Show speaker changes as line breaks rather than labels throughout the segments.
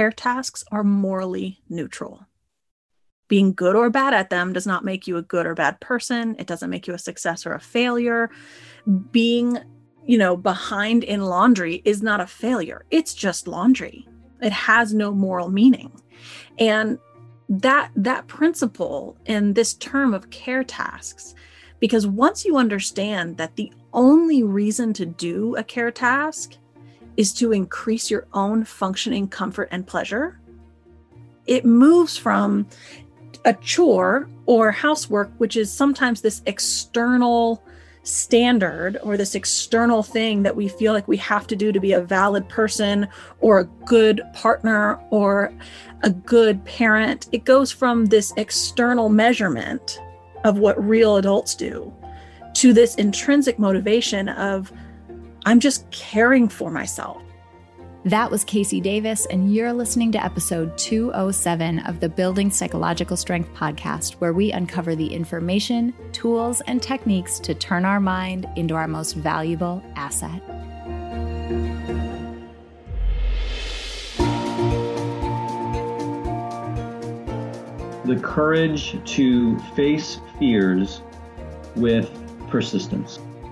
care tasks are morally neutral. Being good or bad at them does not make you a good or bad person. It doesn't make you a success or a failure. Being, you know, behind in laundry is not a failure. It's just laundry. It has no moral meaning. And that that principle in this term of care tasks because once you understand that the only reason to do a care task is to increase your own functioning comfort and pleasure, it moves from a chore or housework, which is sometimes this external standard or this external thing that we feel like we have to do to be a valid person or a good partner or a good parent. It goes from this external measurement of what real adults do to this intrinsic motivation of, I'm just caring for myself.
That was Casey Davis, and you're listening to episode 207 of the Building Psychological Strength podcast, where we uncover the information, tools, and techniques to turn our mind into our most valuable asset.
The courage to face fears with persistence.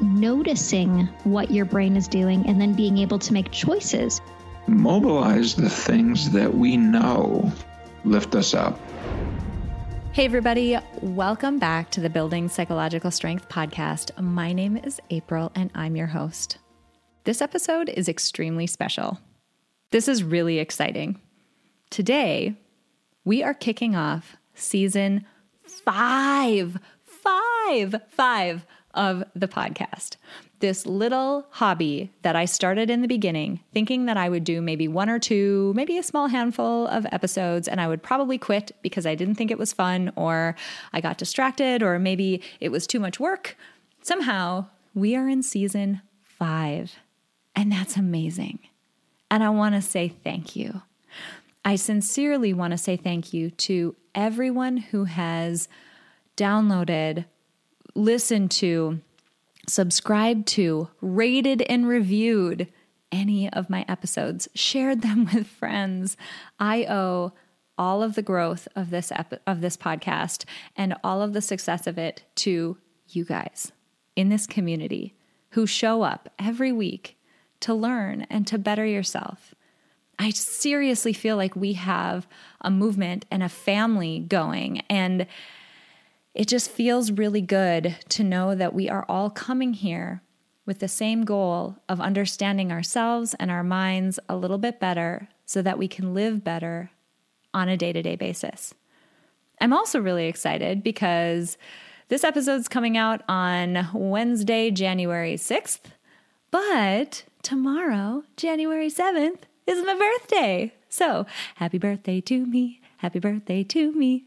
Noticing what your brain is doing and then being able to make choices
mobilize the things that we know lift us up.
Hey, everybody, welcome back to the Building Psychological Strength podcast. My name is April, and I'm your host. This episode is extremely special. This is really exciting. Today, we are kicking off season five, five, five of the podcast this little hobby that I started in the beginning, thinking that I would do maybe one or two, maybe a small handful of episodes, and I would probably quit because I didn't think it was fun, or I got distracted, or maybe it was too much work. Somehow, we are in season five, and that's amazing. And I want to say thank you. I sincerely want to say thank you to everyone who has downloaded, listened to, subscribed to, rated, and reviewed any of my episodes, shared them with friends. I owe all of the growth of this ep- of this podcast and all of the success of it to you guys in this community who show up every week to learn and to better yourself. I seriously feel like we have a movement and a family going and it just feels really good to know that we are all coming here with the same goal of understanding ourselves and our minds a little bit better so that we can live better on a day to day basis. I'm also really excited because this episode's coming out on Wednesday, January 6th, but tomorrow, January 7th, is my birthday. So happy birthday to me. Happy birthday to me.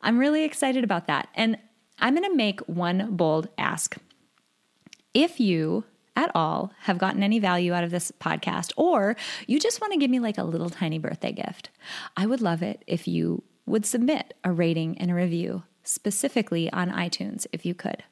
I'm really excited about that. And I'm going to make one bold ask. If you at all have gotten any value out of this podcast, or you just want to give me like a little tiny birthday gift, I would love it if you would submit a rating and a review, specifically on iTunes, if you could.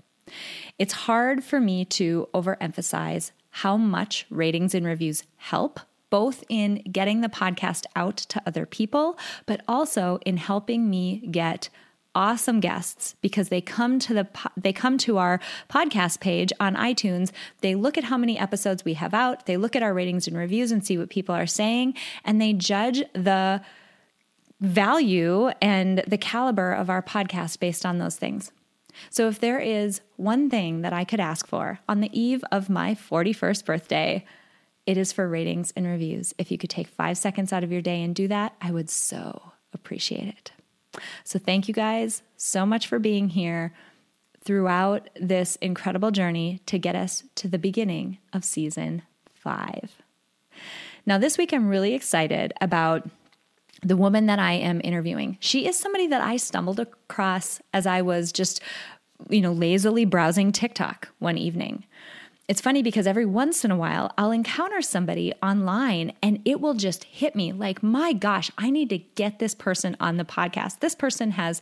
It's hard for me to overemphasize how much ratings and reviews help both in getting the podcast out to other people, but also in helping me get awesome guests because they come to the they come to our podcast page on iTunes they look at how many episodes we have out they look at our ratings and reviews and see what people are saying and they judge the value and the caliber of our podcast based on those things so if there is one thing that I could ask for on the eve of my 41st birthday it is for ratings and reviews. If you could take five seconds out of your day and do that, I would so appreciate it. So, thank you guys so much for being here throughout this incredible journey to get us to the beginning of season five. Now, this week, I'm really excited about the woman that I am interviewing, she is somebody that I stumbled across as I was just, you know, lazily browsing TikTok one evening. It's funny because every once in a while I'll encounter somebody online and it will just hit me like, my gosh, I need to get this person on the podcast. This person has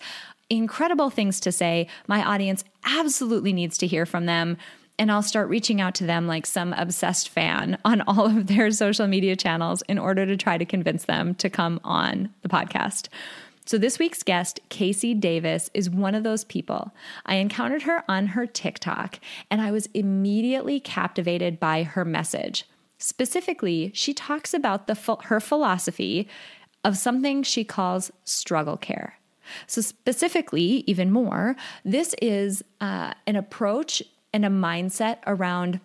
incredible things to say. My audience absolutely needs to hear from them and I'll start reaching out to them like some obsessed fan on all of their social media channels in order to try to convince them to come on the podcast. So, this week's guest, Casey Davis, is one of those people. I encountered her on her TikTok and I was immediately captivated by her message. Specifically, she talks about the, her philosophy of something she calls struggle care. So, specifically, even more, this is uh, an approach and a mindset around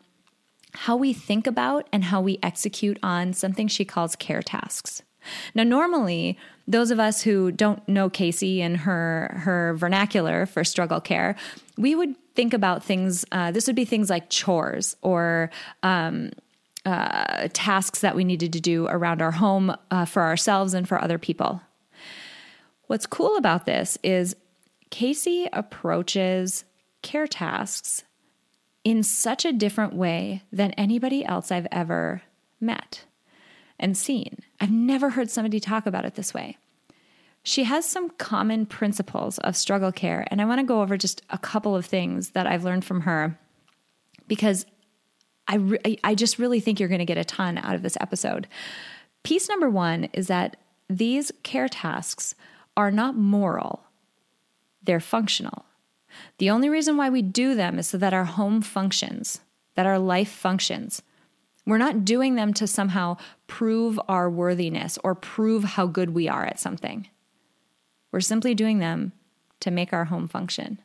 how we think about and how we execute on something she calls care tasks. Now, normally, those of us who don't know Casey and her her vernacular for struggle care, we would think about things. Uh, this would be things like chores or um, uh, tasks that we needed to do around our home uh, for ourselves and for other people. What's cool about this is Casey approaches care tasks in such a different way than anybody else I've ever met and seen. I've never heard somebody talk about it this way. She has some common principles of struggle care, and I want to go over just a couple of things that I've learned from her because I, re- I just really think you're going to get a ton out of this episode. Piece number one is that these care tasks are not moral, they're functional. The only reason why we do them is so that our home functions, that our life functions. We're not doing them to somehow prove our worthiness or prove how good we are at something. We're simply doing them to make our home function.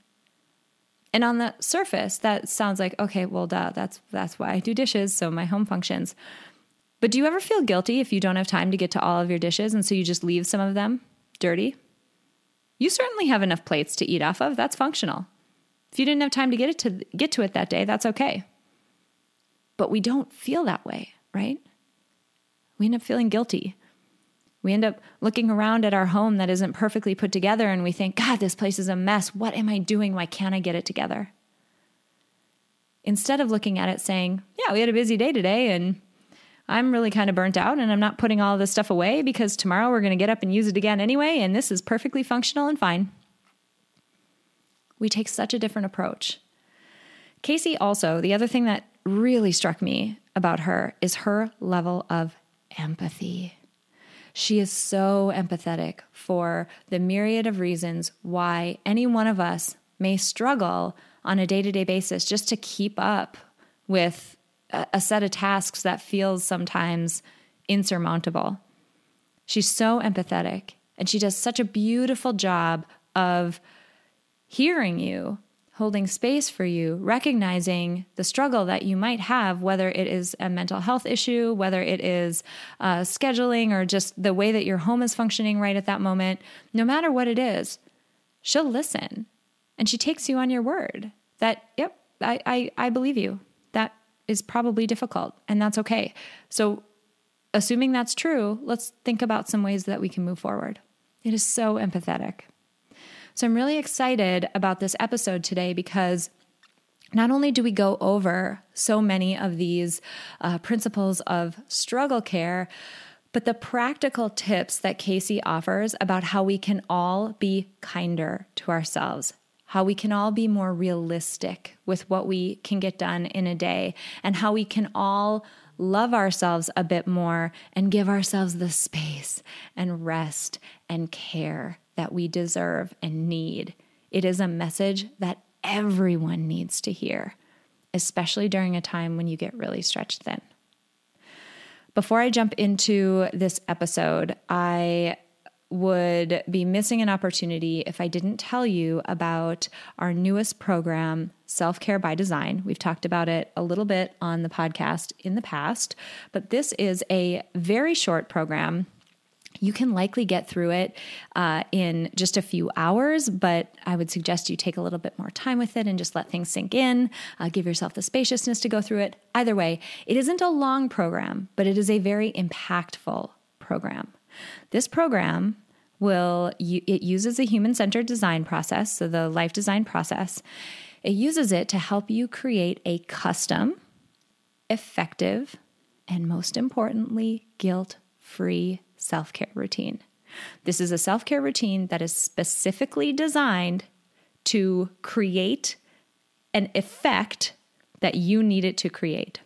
And on the surface, that sounds like, okay, well, duh, that's, that's why I do dishes, so my home functions. But do you ever feel guilty if you don't have time to get to all of your dishes and so you just leave some of them dirty? You certainly have enough plates to eat off of. That's functional. If you didn't have time to get it to get to it that day, that's okay. But we don't feel that way, right? We end up feeling guilty. We end up looking around at our home that isn't perfectly put together and we think, God, this place is a mess. What am I doing? Why can't I get it together? Instead of looking at it saying, Yeah, we had a busy day today and I'm really kind of burnt out and I'm not putting all this stuff away because tomorrow we're going to get up and use it again anyway, and this is perfectly functional and fine. We take such a different approach. Casey also, the other thing that really struck me about her is her level of empathy. She is so empathetic for the myriad of reasons why any one of us may struggle on a day to day basis just to keep up with a set of tasks that feels sometimes insurmountable. She's so empathetic and she does such a beautiful job of hearing you, holding space for you, recognizing the struggle that you might have, whether it is a mental health issue, whether it is uh, scheduling, or just the way that your home is functioning right at that moment. No matter what it is, she'll listen and she takes you on your word that, yep, I, I, I believe you That is probably difficult, and that's okay. So, assuming that's true, let's think about some ways that we can move forward. It is so empathetic. So, I'm really excited about this episode today because not only do we go over so many of these uh, principles of struggle care, but the practical tips that Casey offers about how we can all be kinder to ourselves how we can all be more realistic with what we can get done in a day, and how we can all love ourselves a bit more and give ourselves the space and rest and care that we deserve and need. It is a message that everyone needs to hear, especially during a time when you get really stretched thin. Before I jump into this episode, I would be missing an opportunity if I didn't tell you about our newest program, Self Care by Design. We've talked about it a little bit on the podcast in the past, but this is a very short program. You can likely get through it uh, in just a few hours, but I would suggest you take a little bit more time with it and just let things sink in. Uh, give yourself the spaciousness to go through it. Either way, it isn't a long program, but it is a very impactful program. This program will it uses a human-centered design process, so the life design process. It uses it to help you create a custom, effective, and most importantly, guilt-free self-care routine. This is a self-care routine that is specifically designed to create an effect that you need it to create.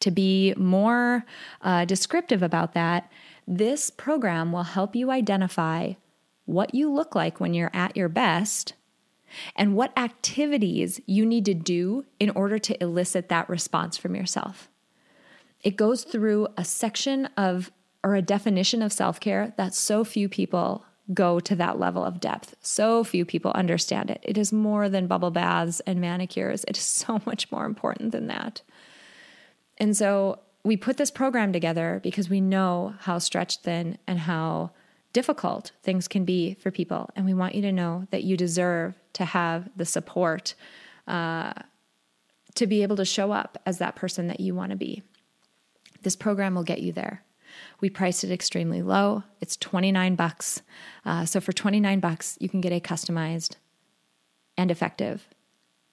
To be more uh, descriptive about that, this program will help you identify what you look like when you're at your best and what activities you need to do in order to elicit that response from yourself. It goes through a section of or a definition of self care that so few people go to that level of depth. So few people understand it. It is more than bubble baths and manicures, it is so much more important than that. And so we put this program together because we know how stretched thin and how difficult things can be for people. And we want you to know that you deserve to have the support uh, to be able to show up as that person that you want to be. This program will get you there. We priced it extremely low. It's 29 bucks. Uh, so for 29 bucks, you can get a customized and effective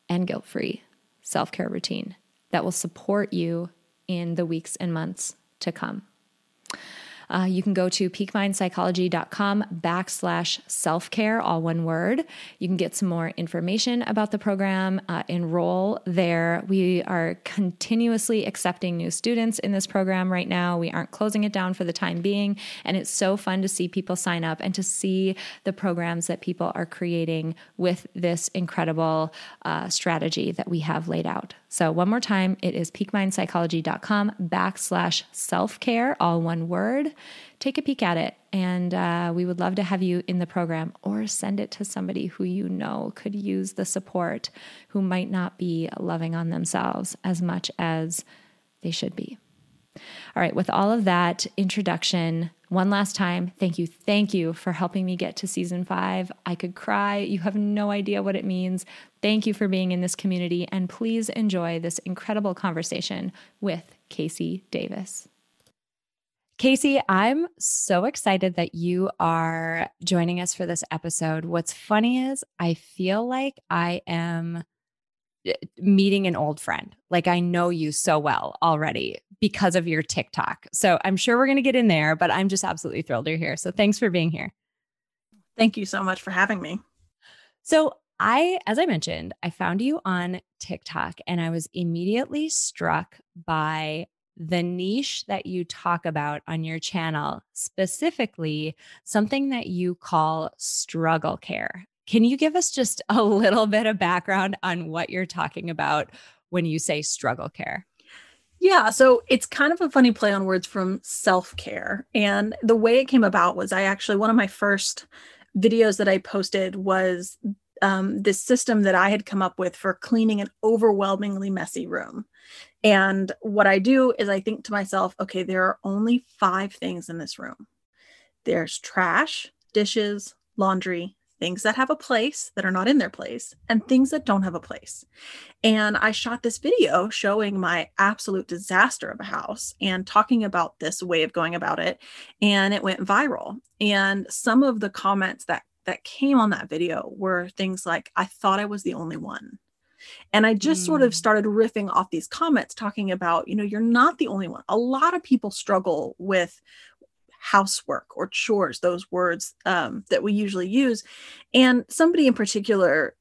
and guilt-free self-care routine that will support you in the weeks and months to come. Uh, you can go to peakmindpsychology.com backslash self care, all one word. You can get some more information about the program, uh, enroll there. We are continuously accepting new students in this program right now. We aren't closing it down for the time being. And it's so fun to see people sign up and to see the programs that people are creating with this incredible uh, strategy that we have laid out. So, one more time, it is peakmindpsychology.com backslash self care, all one word. Take a peek at it, and uh, we would love to have you in the program or send it to somebody who you know could use the support, who might not be loving on themselves as much as they should be. All right, with all of that introduction, one last time, thank you. Thank you for helping me get to season five. I could cry. You have no idea what it means. Thank you for being in this community. And please enjoy this incredible conversation with Casey Davis. Casey, I'm so excited that you are joining us for this episode. What's funny is I feel like I am Eh, meeting an old friend. Like I know you so well already because of your TikTok. So I'm sure we're going to get in there, but I'm just absolutely thrilled you're here. So thanks for being here.
Thank you so much for having me.
So I, as I mentioned, I found you on TikTok and I was immediately struck by the niche that you talk about on your channel, specifically something that you call struggle care. Can you give us just a little bit of background on what you're talking about when you say struggle care?
Yeah, so it's kind of a funny play on words from self care. And the way it came about was I actually, one of my first videos that I posted was um, this system that I had come up with for cleaning an overwhelmingly messy room. And what I do is I think to myself, okay, there are only five things in this room there's trash, dishes, laundry, things that have a place that are not in their place and things that don't have a place. And I shot this video showing my absolute disaster of a house and talking about this way of going about it and it went viral. And some of the comments that that came on that video were things like I thought I was the only one. And I just mm. sort of mm. started riffing off these comments talking about, you know, you're not the only one. A lot of people struggle with housework or chores, those words um, that we usually use. And somebody in particular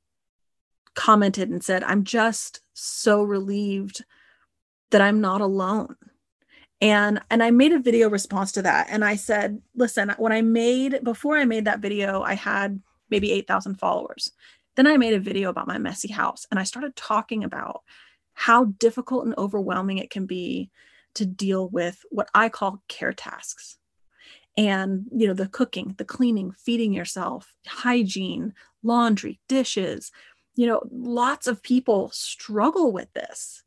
commented and said, I'm just so relieved that I'm not alone. And and I made a video response to that and I said, listen, when I made before I made that video, I had maybe 8,000 followers. Then I made a video about my messy house and I started talking about how difficult and overwhelming it can be to deal with what I call care tasks and you know the cooking the cleaning feeding yourself hygiene laundry dishes. You know lots of people struggle with this.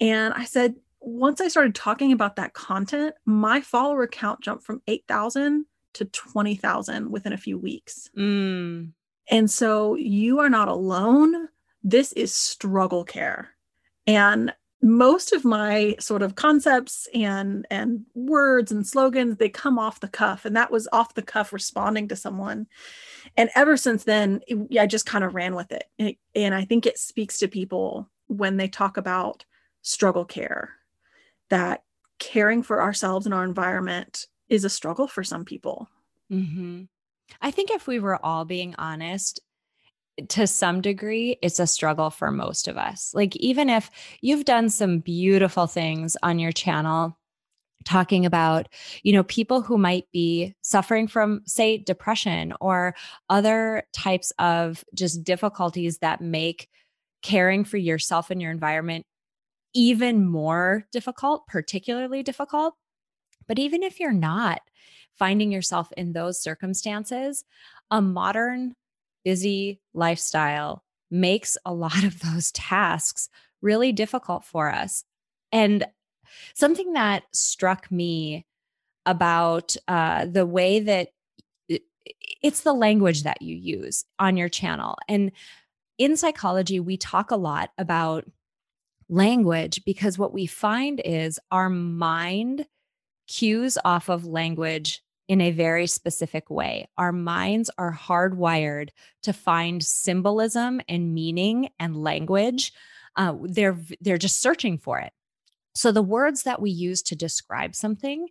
And i said once i started talking about that content my follower count jumped from 8000 to 20000 within a few weeks.
Mm.
and so you are not alone. This is struggle care. And most of my sort of concepts and and words and slogans they come off the cuff and that was off the cuff responding to someone and ever since then it, i just kind of ran with it. And, and i think it speaks to people when they talk about struggle care that caring for ourselves and our environment is a struggle for some people
mm-hmm. i think if we were all being honest to some degree, it's a struggle for most of us. Like, even if you've done some beautiful things on your channel, talking about you know people who might be suffering from say depression or other types of just difficulties that make caring for yourself and your environment even more difficult particularly difficult but even if you're not finding yourself in those circumstances a modern busy lifestyle makes a lot of those tasks really difficult for us. And something that struck me about uh, the way that it's the language that you use on your channel. And in psychology, we talk a lot about language because what we find is our mind cues off of language in a very specific way. Our minds are hardwired to find symbolism and meaning and language. Uh, they're they're just searching for it. So the words that we use to describe something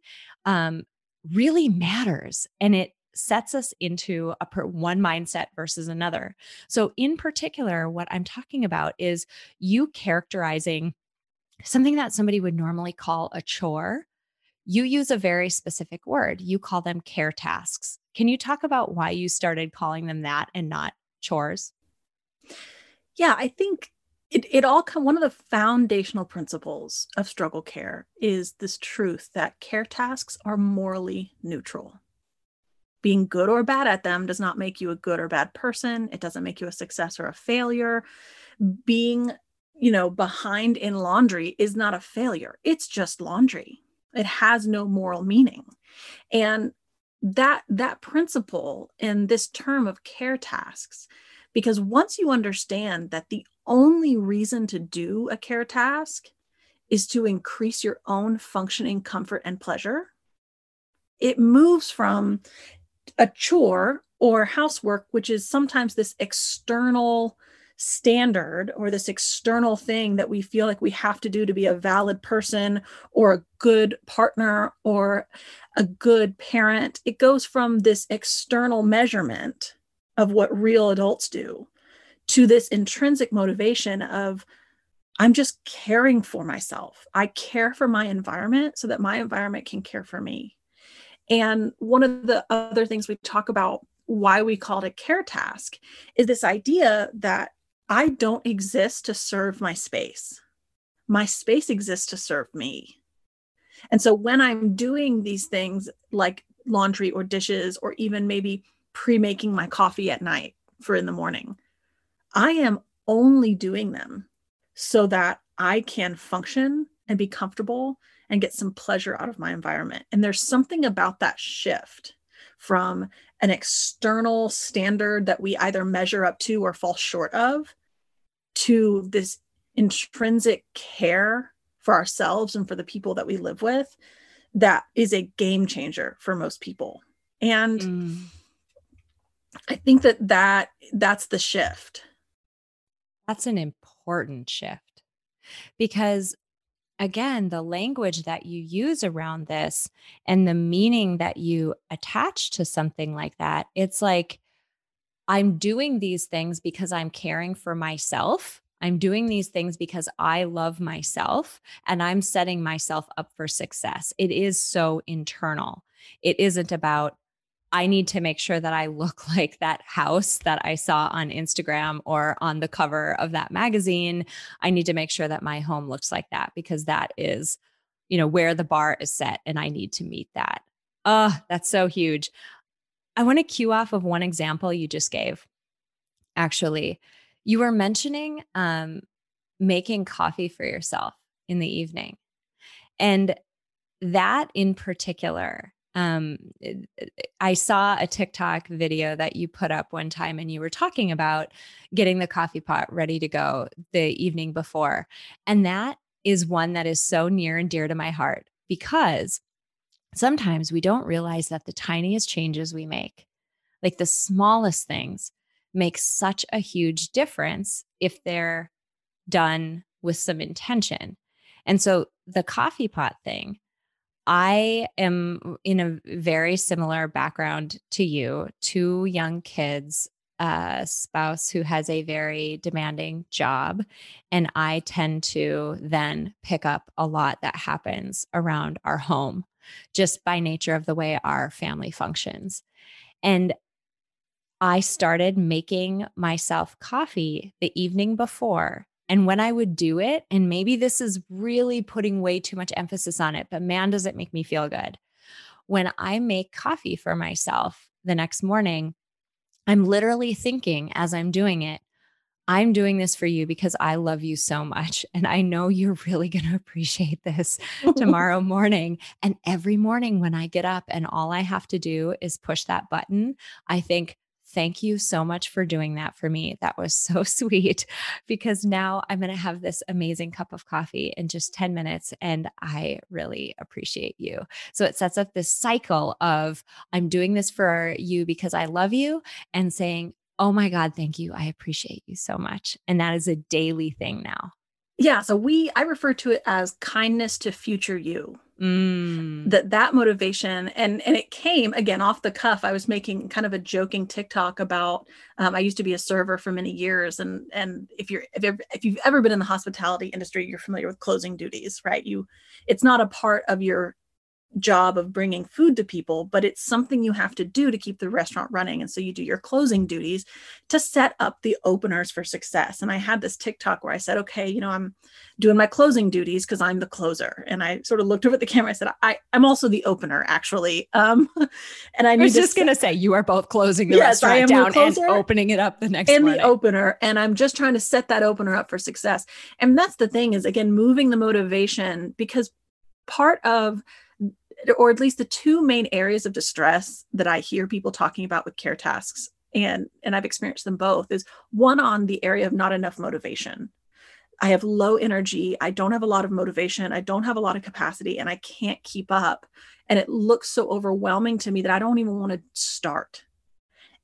um, really matters, and it sets us into a per- one mindset versus another. So in particular, what I'm talking about is you characterizing something that somebody would normally call a chore you use a very specific word. You call them care tasks. Can you talk about why you started calling them that and not chores?
Yeah, I think it, it all come one of the foundational principles of struggle care is this truth that care tasks are morally neutral. Being good or bad at them does not make you a good or bad person. It doesn't make you a success or a failure. Being, you know, behind in laundry is not a failure. It's just laundry it has no moral meaning. And that that principle in this term of care tasks because once you understand that the only reason to do a care task is to increase your own functioning comfort and pleasure it moves from a chore or housework which is sometimes this external standard or this external thing that we feel like we have to do to be a valid person or a good partner or a good parent. It goes from this external measurement of what real adults do to this intrinsic motivation of I'm just caring for myself. I care for my environment so that my environment can care for me. And one of the other things we talk about why we call it a care task is this idea that I don't exist to serve my space. My space exists to serve me. And so when I'm doing these things like laundry or dishes, or even maybe pre making my coffee at night for in the morning, I am only doing them so that I can function and be comfortable and get some pleasure out of my environment. And there's something about that shift from an external standard that we either measure up to or fall short of to this intrinsic care for ourselves and for the people that we live with that is a game changer for most people. And mm. i think that that that's the shift.
That's an important shift. Because again the language that you use around this and the meaning that you attach to something like that it's like I'm doing these things because I'm caring for myself. I'm doing these things because I love myself and I'm setting myself up for success. It is so internal. It isn't about, I need to make sure that I look like that house that I saw on Instagram or on the cover of that magazine. I need to make sure that my home looks like that because that is, you know, where the bar is set and I need to meet that. Oh, that's so huge. I want to cue off of one example you just gave. Actually, you were mentioning um, making coffee for yourself in the evening. And that in particular, um, I saw a TikTok video that you put up one time and you were talking about getting the coffee pot ready to go the evening before. And that is one that is so near and dear to my heart because sometimes we don't realize that the tiniest changes we make, like the smallest things, make such a huge difference if they're done with some intention. And so the coffee pot thing, I am in a very similar background to you, two young kids, a spouse who has a very demanding job. And I tend to then pick up a lot that happens around our home just by nature of the way our family functions. And I started making myself coffee the evening before and when I would do it, and maybe this is really putting way too much emphasis on it, but man, does it make me feel good. When I make coffee for myself the next morning, I'm literally thinking as I'm doing it, I'm doing this for you because I love you so much. And I know you're really going to appreciate this tomorrow morning. And every morning when I get up and all I have to do is push that button, I think, Thank you so much for doing that for me. That was so sweet because now I'm going to have this amazing cup of coffee in just 10 minutes. And I really appreciate you. So it sets up this cycle of I'm doing this for you because I love you and saying, Oh my God, thank you. I appreciate you so much. And that is a daily thing now.
Yeah. So we, I refer to it as kindness to future you.
Mm.
That that motivation and and it came again off the cuff. I was making kind of a joking TikTok about. Um, I used to be a server for many years, and and if you're if, if you've ever been in the hospitality industry, you're familiar with closing duties, right? You, it's not a part of your job of bringing food to people, but it's something you have to do to keep the restaurant running. And so you do your closing duties to set up the openers for success. And I had this TikTok where I said, okay, you know, I'm doing my closing duties because I'm the closer. And I sort of looked over at the camera. I said, I, I'm also the opener, actually. Um, and I,
I was just going to say, you are both closing the yes, restaurant down and opening it up the next
and
morning.
the opener. And I'm just trying to set that opener up for success. And that's the thing is, again, moving the motivation because part of or at least the two main areas of distress that I hear people talking about with care tasks and and I've experienced them both is one on the area of not enough motivation. I have low energy, I don't have a lot of motivation, I don't have a lot of capacity and I can't keep up and it looks so overwhelming to me that I don't even want to start.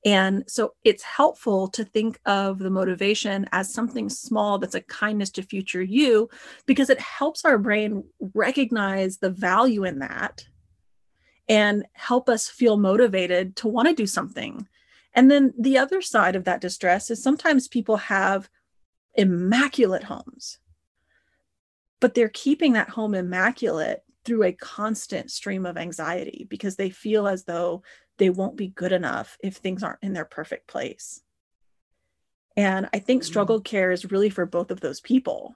And so it's helpful to think of the motivation as something small that's a kindness to future you because it helps our brain recognize the value in that and help us feel motivated to want to do something. And then the other side of that distress is sometimes people have immaculate homes, but they're keeping that home immaculate through a constant stream of anxiety because they feel as though they won't be good enough if things aren't in their perfect place. And I think mm-hmm. struggle care is really for both of those people.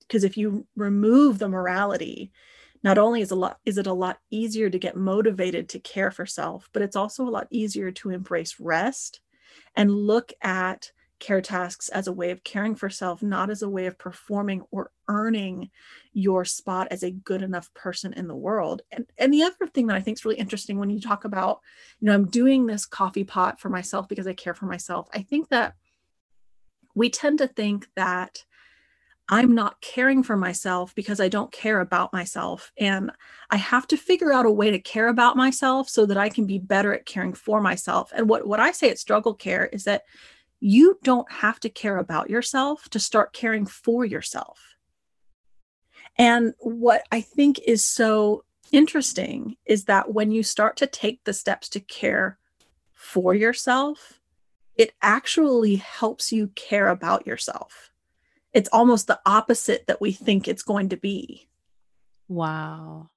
Because if you remove the morality, not only is a lot is it a lot easier to get motivated to care for self, but it's also a lot easier to embrace rest and look at care tasks as a way of caring for self, not as a way of performing or earning your spot as a good enough person in the world. And, and the other thing that I think is really interesting when you talk about, you know, I'm doing this coffee pot for myself because I care for myself. I think that we tend to think that I'm not caring for myself because I don't care about myself. And I have to figure out a way to care about myself so that I can be better at caring for myself. And what, what I say at Struggle Care is that you don't have to care about yourself to start caring for yourself. And what I think is so interesting is that when you start to take the steps to care for yourself, it actually helps you care about yourself. It's almost the opposite that we think it's going to be.
Wow.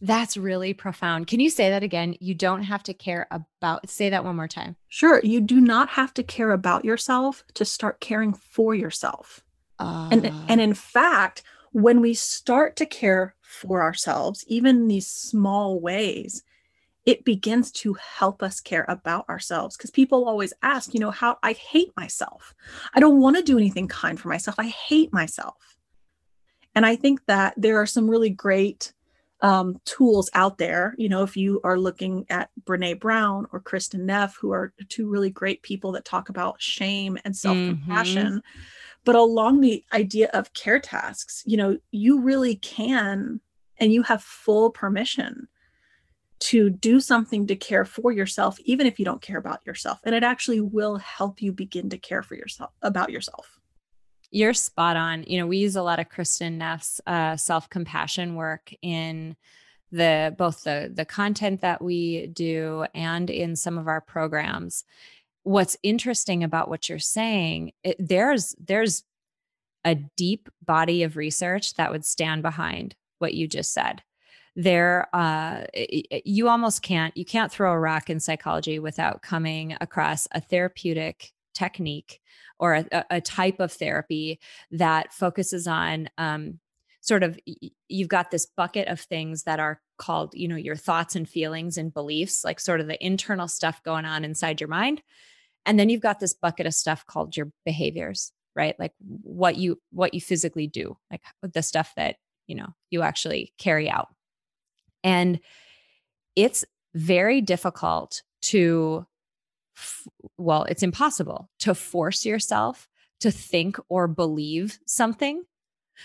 That's really profound. Can you say that again? You don't have to care about, say that one more time.
Sure. You do not have to care about yourself to start caring for yourself. Uh, and, ah. and in fact, when we start to care for ourselves, even in these small ways, it begins to help us care about ourselves. Because people always ask, you know, how I hate myself. I don't want to do anything kind for myself. I hate myself. And I think that there are some really great um, tools out there. You know, if you are looking at Brene Brown or Kristin Neff, who are two really great people that talk about shame and self compassion. Mm-hmm. but along the idea of care tasks you know you really can and you have full permission to do something to care for yourself even if you don't care about yourself. And it actually will help you begin to care for yourself about yourself.
You're spot on. You know we use a lot of kristin neff's uh, self-compassion work in the both the the content that we do and in some of our programs. What's interesting about what you're saying it, there's there's a deep body of research that would stand behind what you just said there uh, you almost can't you can't throw a rock in psychology without coming across a therapeutic technique or a, a type of therapy that focuses on um, sort of you've got this bucket of things that are called you know your thoughts and feelings and beliefs like sort of the internal stuff going on inside your mind. And then you've got this bucket of stuff called your behaviors right? Like what you what you physically do like the stuff that you know you actually carry out and it's very difficult to, well, it's impossible to force yourself to think or believe something.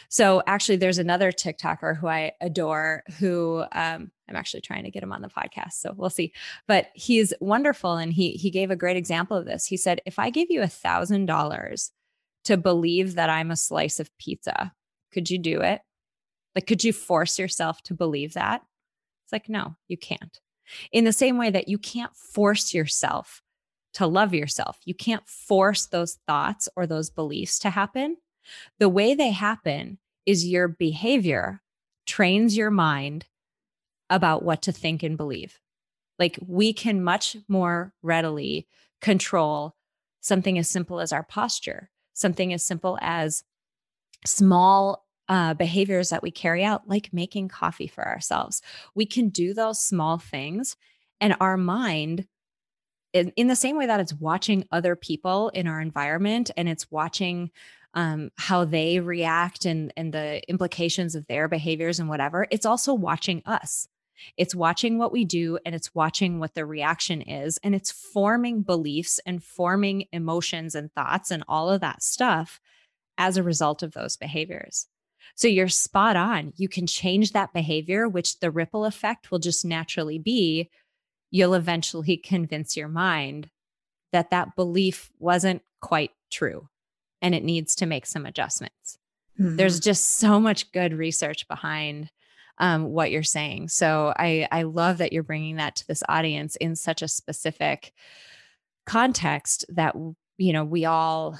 So actually, there's another TikToker who I adore who um, I'm actually trying to get him on the podcast. So we'll see. But he's wonderful. And he he gave a great example of this. He said, if I gave you a thousand dollars to believe that I'm a slice of pizza, could you do it? Like, could you force yourself to believe that? It's like, no, you can't. In the same way that you can't force yourself to love yourself, you can't force those thoughts or those beliefs to happen. The way they happen is your behavior trains your mind about what to think and believe. Like we can much more readily control something as simple as our posture, something as simple as small uh, behaviors that we carry out, like making coffee for ourselves. We can do those small things, and our mind, in, in the same way that it's watching other people in our environment and it's watching um, how they react and, and the implications of their behaviors and whatever, it's also watching us. It's watching what we do and it's watching what the reaction is. And it's forming beliefs and forming emotions and thoughts and all of that stuff as a result of those behaviors. So you're spot on. You can change that behavior, which the ripple effect will just naturally be you'll eventually convince your mind that that belief wasn't quite true and it needs to make some adjustments. Mm-hmm. There's just so much good research behind um, what you're saying. So I, I love that you're bringing that to this audience in such a specific context that you know we all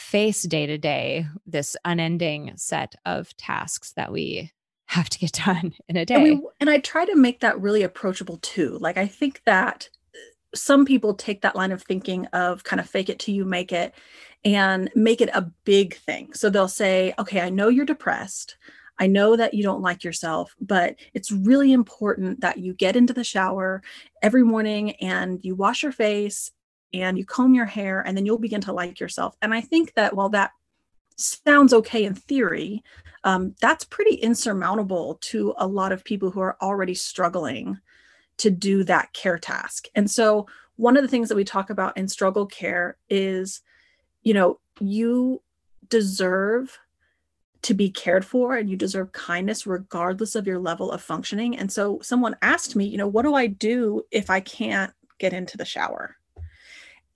face day to day this unending set of tasks that we have to get done in a day.
And, we, and I try to make that really approachable too. Like, I think that uh, some people take that line of thinking of kind of fake it till you make it and make it a big thing. So they'll say, okay, I know you're depressed. I know that you don't like yourself, but it's really important that you get into the shower every morning and you wash your face and you comb your hair and then you'll begin to like yourself. And I think that while that sounds okay in theory, um, that's pretty insurmountable to a lot of people who are already struggling to do that care task. And so, one of the things that we talk about in struggle care is, you know, you deserve to be cared for and you deserve kindness regardless of your level of functioning. And so, someone asked me, you know, what do I do if I can't get into the shower?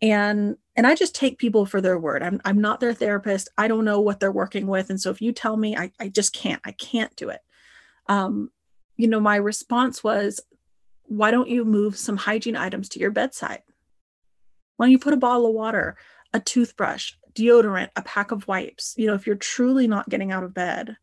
And and i just take people for their word. I'm, I'm not their therapist. I don't know what they're working with. And so if you tell me i, I just can't i can't do it. Um, you know my response was why don't you move some hygiene items to your bedside? Why don't you put a bottle of water a toothbrush deodorant a pack of wipes? You know if you're truly not getting out of bed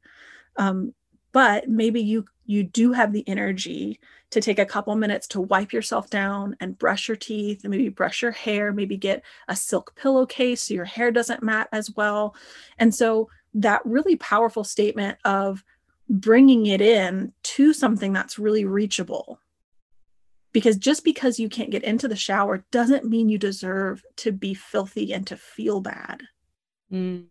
um, but maybe you you do have the energy to take a couple minutes to wipe yourself down and brush your teeth and maybe brush your hair maybe get a silk pillowcase so your hair doesn't mat as well. And so that really powerful statement of bringing it in to something that's really reachable. Because just because you can't get into the shower doesn't mean you deserve to be filthy and to feel bad.
Mm.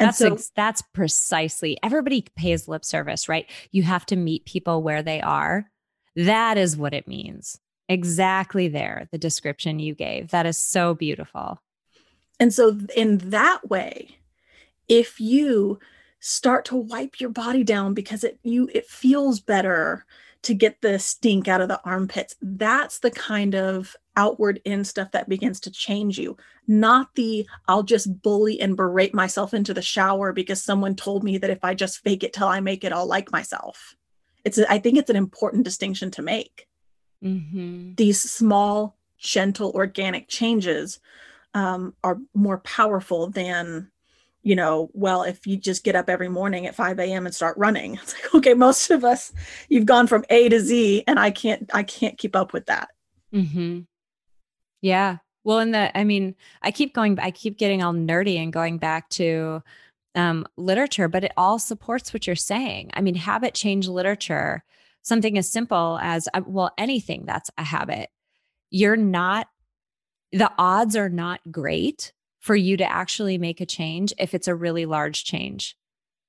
And that's so ex- that's precisely everybody pays lip service, right? You have to meet people where they are. That is what it means. Exactly there, the description you gave. That is so beautiful.
And so in that way, if you start to wipe your body down because it you it feels better to get the stink out of the armpits. That's the kind of outward in stuff that begins to change you not the i'll just bully and berate myself into the shower because someone told me that if i just fake it till i make it i'll like myself. It's a, I think it's an important distinction to make.
Mm-hmm.
these small gentle organic changes um, are more powerful than you know well if you just get up every morning at 5 a.m and start running it's like okay most of us you've gone from a to z and i can't i can't keep up with that
Mm-hmm. Yeah. Well, in the, I mean, I keep going, I keep getting all nerdy and going back to um, literature, but it all supports what you're saying. I mean, habit change literature, something as simple as, uh, well, anything that's a habit, you're not, the odds are not great for you to actually make a change if it's a really large change.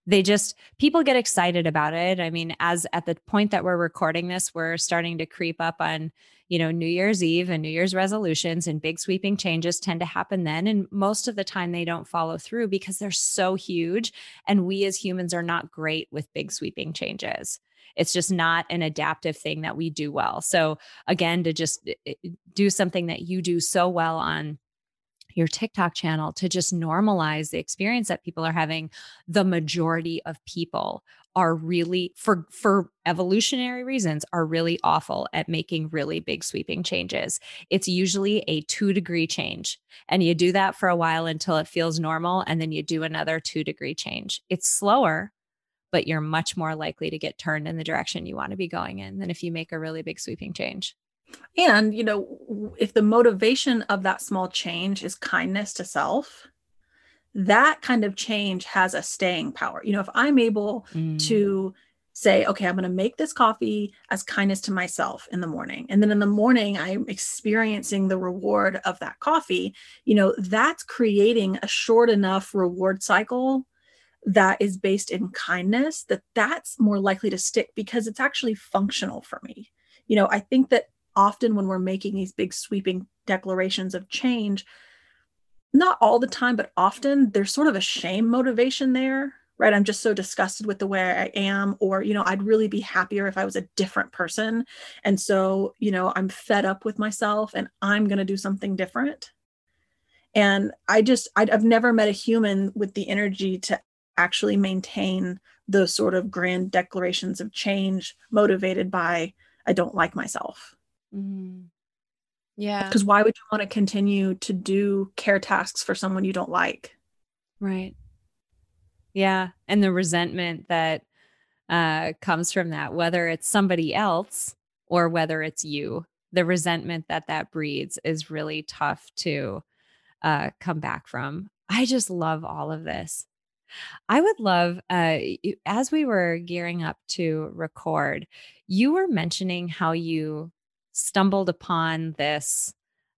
They just, people get excited about it. I mean, as at the point that we're recording this, we're starting to creep up on, you know, New Year's Eve and New Year's resolutions and big sweeping changes tend to happen then. And most of the time they don't follow through because they're so huge. And we as humans are not great with big sweeping changes. It's just not an adaptive thing that we do well. So, again, to just eh, do something that you do so well on your TikTok channel to just normalize the experience that people are having. The majority of people are really for for evolutionary reasons are really awful at making really big sweeping changes. It's usually a 2 degree change and you do that for a while until it feels normal and then you do another 2 degree change. It's slower but you're much more likely to get turned in the direction you want to be going in than if you make a really big sweeping change.
And you know if the motivation of that small change is kindness to self that kind of change has a staying power you know if i'm able
Mm.
to say okay i'm going to make this coffee as kindness to myself in the morning and then in the morning i'm experiencing the reward of that coffee you know that's creating a short enough reward cycle that is based in kindness that that's more likely to stick because it's actually functional for me you know i think that often when we're making these big sweeping declarations of change not all the time but often there's sort of a shame motivation there right? I'm just so disgusted with the way i am or you know i'd really be happier if i was a different person. And so you know i'm fed up with myself and i'm going to do something different. And i just i have never met a human with the energy to actually maintain those sort of grand declarations of change motivated by i don't like myself
Mm. Yeah.
because why would you want to continue to do care tasks for someone you don't like
Right. Yeah. And the resentment that uh, comes from that, whether it's somebody else or whether it's you, the resentment that that breeds is really tough to uh, come back from. I just love all of this. I would love, uh, as we were gearing up to record, you were mentioning how you stumbled upon this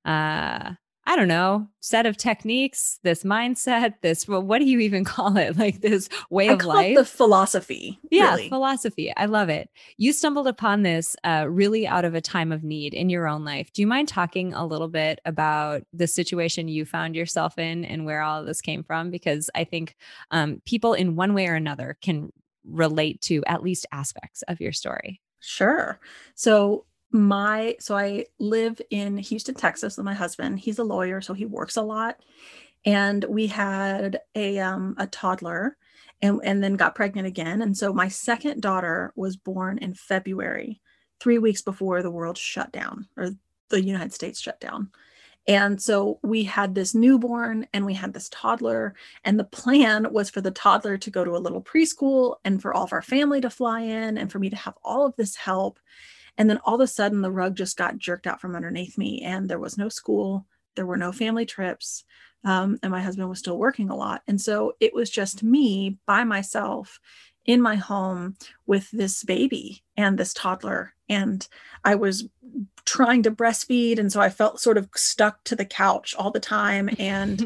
uh I don't know, set of techniques, this mindset, this well, what do you even call it? Like this way
I
of life.
the philosophy
yeah,
really.
philosophy. I love it. You stumbled upon this uh, really out of a time of need in your own life. Do you mind talking a little bit about the situation you found yourself in and where all of this came from? Because I think um, people in one way or another can relate to at least aspects of your story.
Sure. So my so I live in Houston, Texas with my husband. He's a lawyer, so he works a lot. And we had a um a toddler and and then got pregnant again. And so my second daughter was born in February, 3 weeks before the world shut down or the United States shut down. And so we had this newborn and we had this toddler. And the plan was for the toddler to go to a little preschool and for all of our family to fly in and for me to have all of this help. And then all of a sudden, the rug just got jerked out from underneath me, and there was no school, there were no family trips, um, and my husband was still working a lot. And so it was just me by myself in my home with this baby and this toddler. And I was trying to breastfeed. And so I felt sort of stuck to the couch all the time. And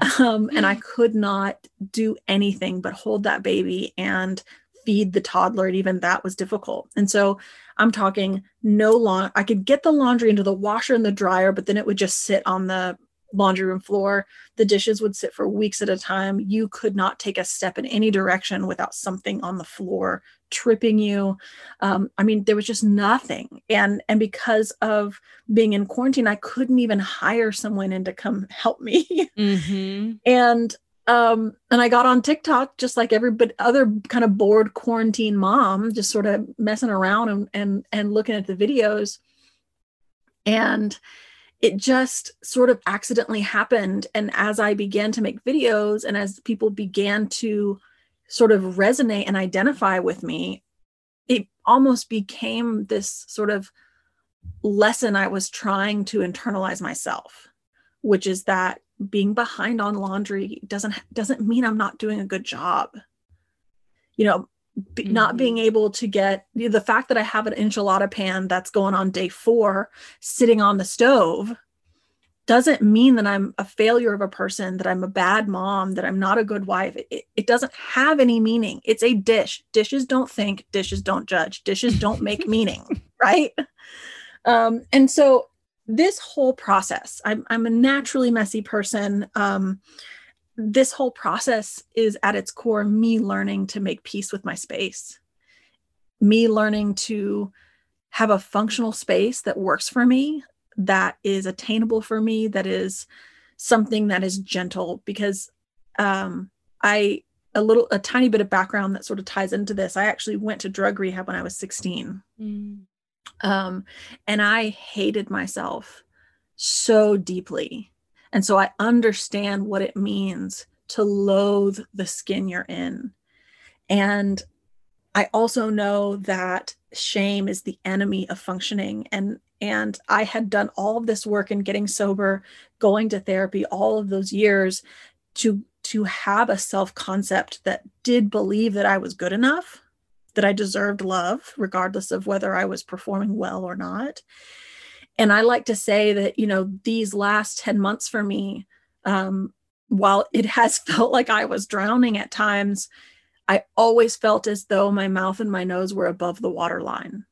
um, and I could not do anything but hold that baby and feed the toddler. And even that was difficult. And so I'm talking no long. I could get the laundry into the washer and the dryer, but then it would just sit on the laundry room floor. The dishes would sit for weeks at a time. You could not take a step in any direction without something on the floor tripping you. Um, I mean, there was just nothing. And and because of being in quarantine, I couldn't even hire someone in to come help me. Mm-hmm. and um, and I got on TikTok just like every but other kind of bored quarantine mom, just sort of messing around and and and looking at the videos. And it just sort of accidentally happened. And as I began to make videos and as people began to sort of resonate and identify with me, it almost became this sort of lesson I was trying to internalize myself, which is that being behind on laundry doesn't doesn't mean I'm not doing a good job. You know, mm-hmm. not being able to get the fact that I have an enchilada pan that's going on day 4 sitting on the stove doesn't mean that I'm a failure of a person, that I'm a bad mom, that I'm not a good wife. It, it, doesn't have any meaning. It's a dish. Dishes don't think, dishes don't judge, dishes don't make meaning, right? Um, and so this whole process, I'm, I'm a naturally messy person. Um, this whole process is at its core me learning to make peace with my space, me learning to have a functional space that works for me that is attainable for me that is something that is gentle because um i a little a tiny bit of background that sort of ties into this i actually went to drug rehab when i was 16 mm. Um and i hated myself so deeply. And so i understand what it means to loathe the skin you're in. And i also know that shame is the enemy of functioning. And and I had done all of this work in getting sober, going to therapy all of those years to to have a self concept that did believe that I was good enough, that I deserved love regardless of whether I was performing well or not. And I like to say that, you know, these last 10 months for me, um, while it has felt like I was drowning at times, I always felt as though my mouth and my nose were above the waterline.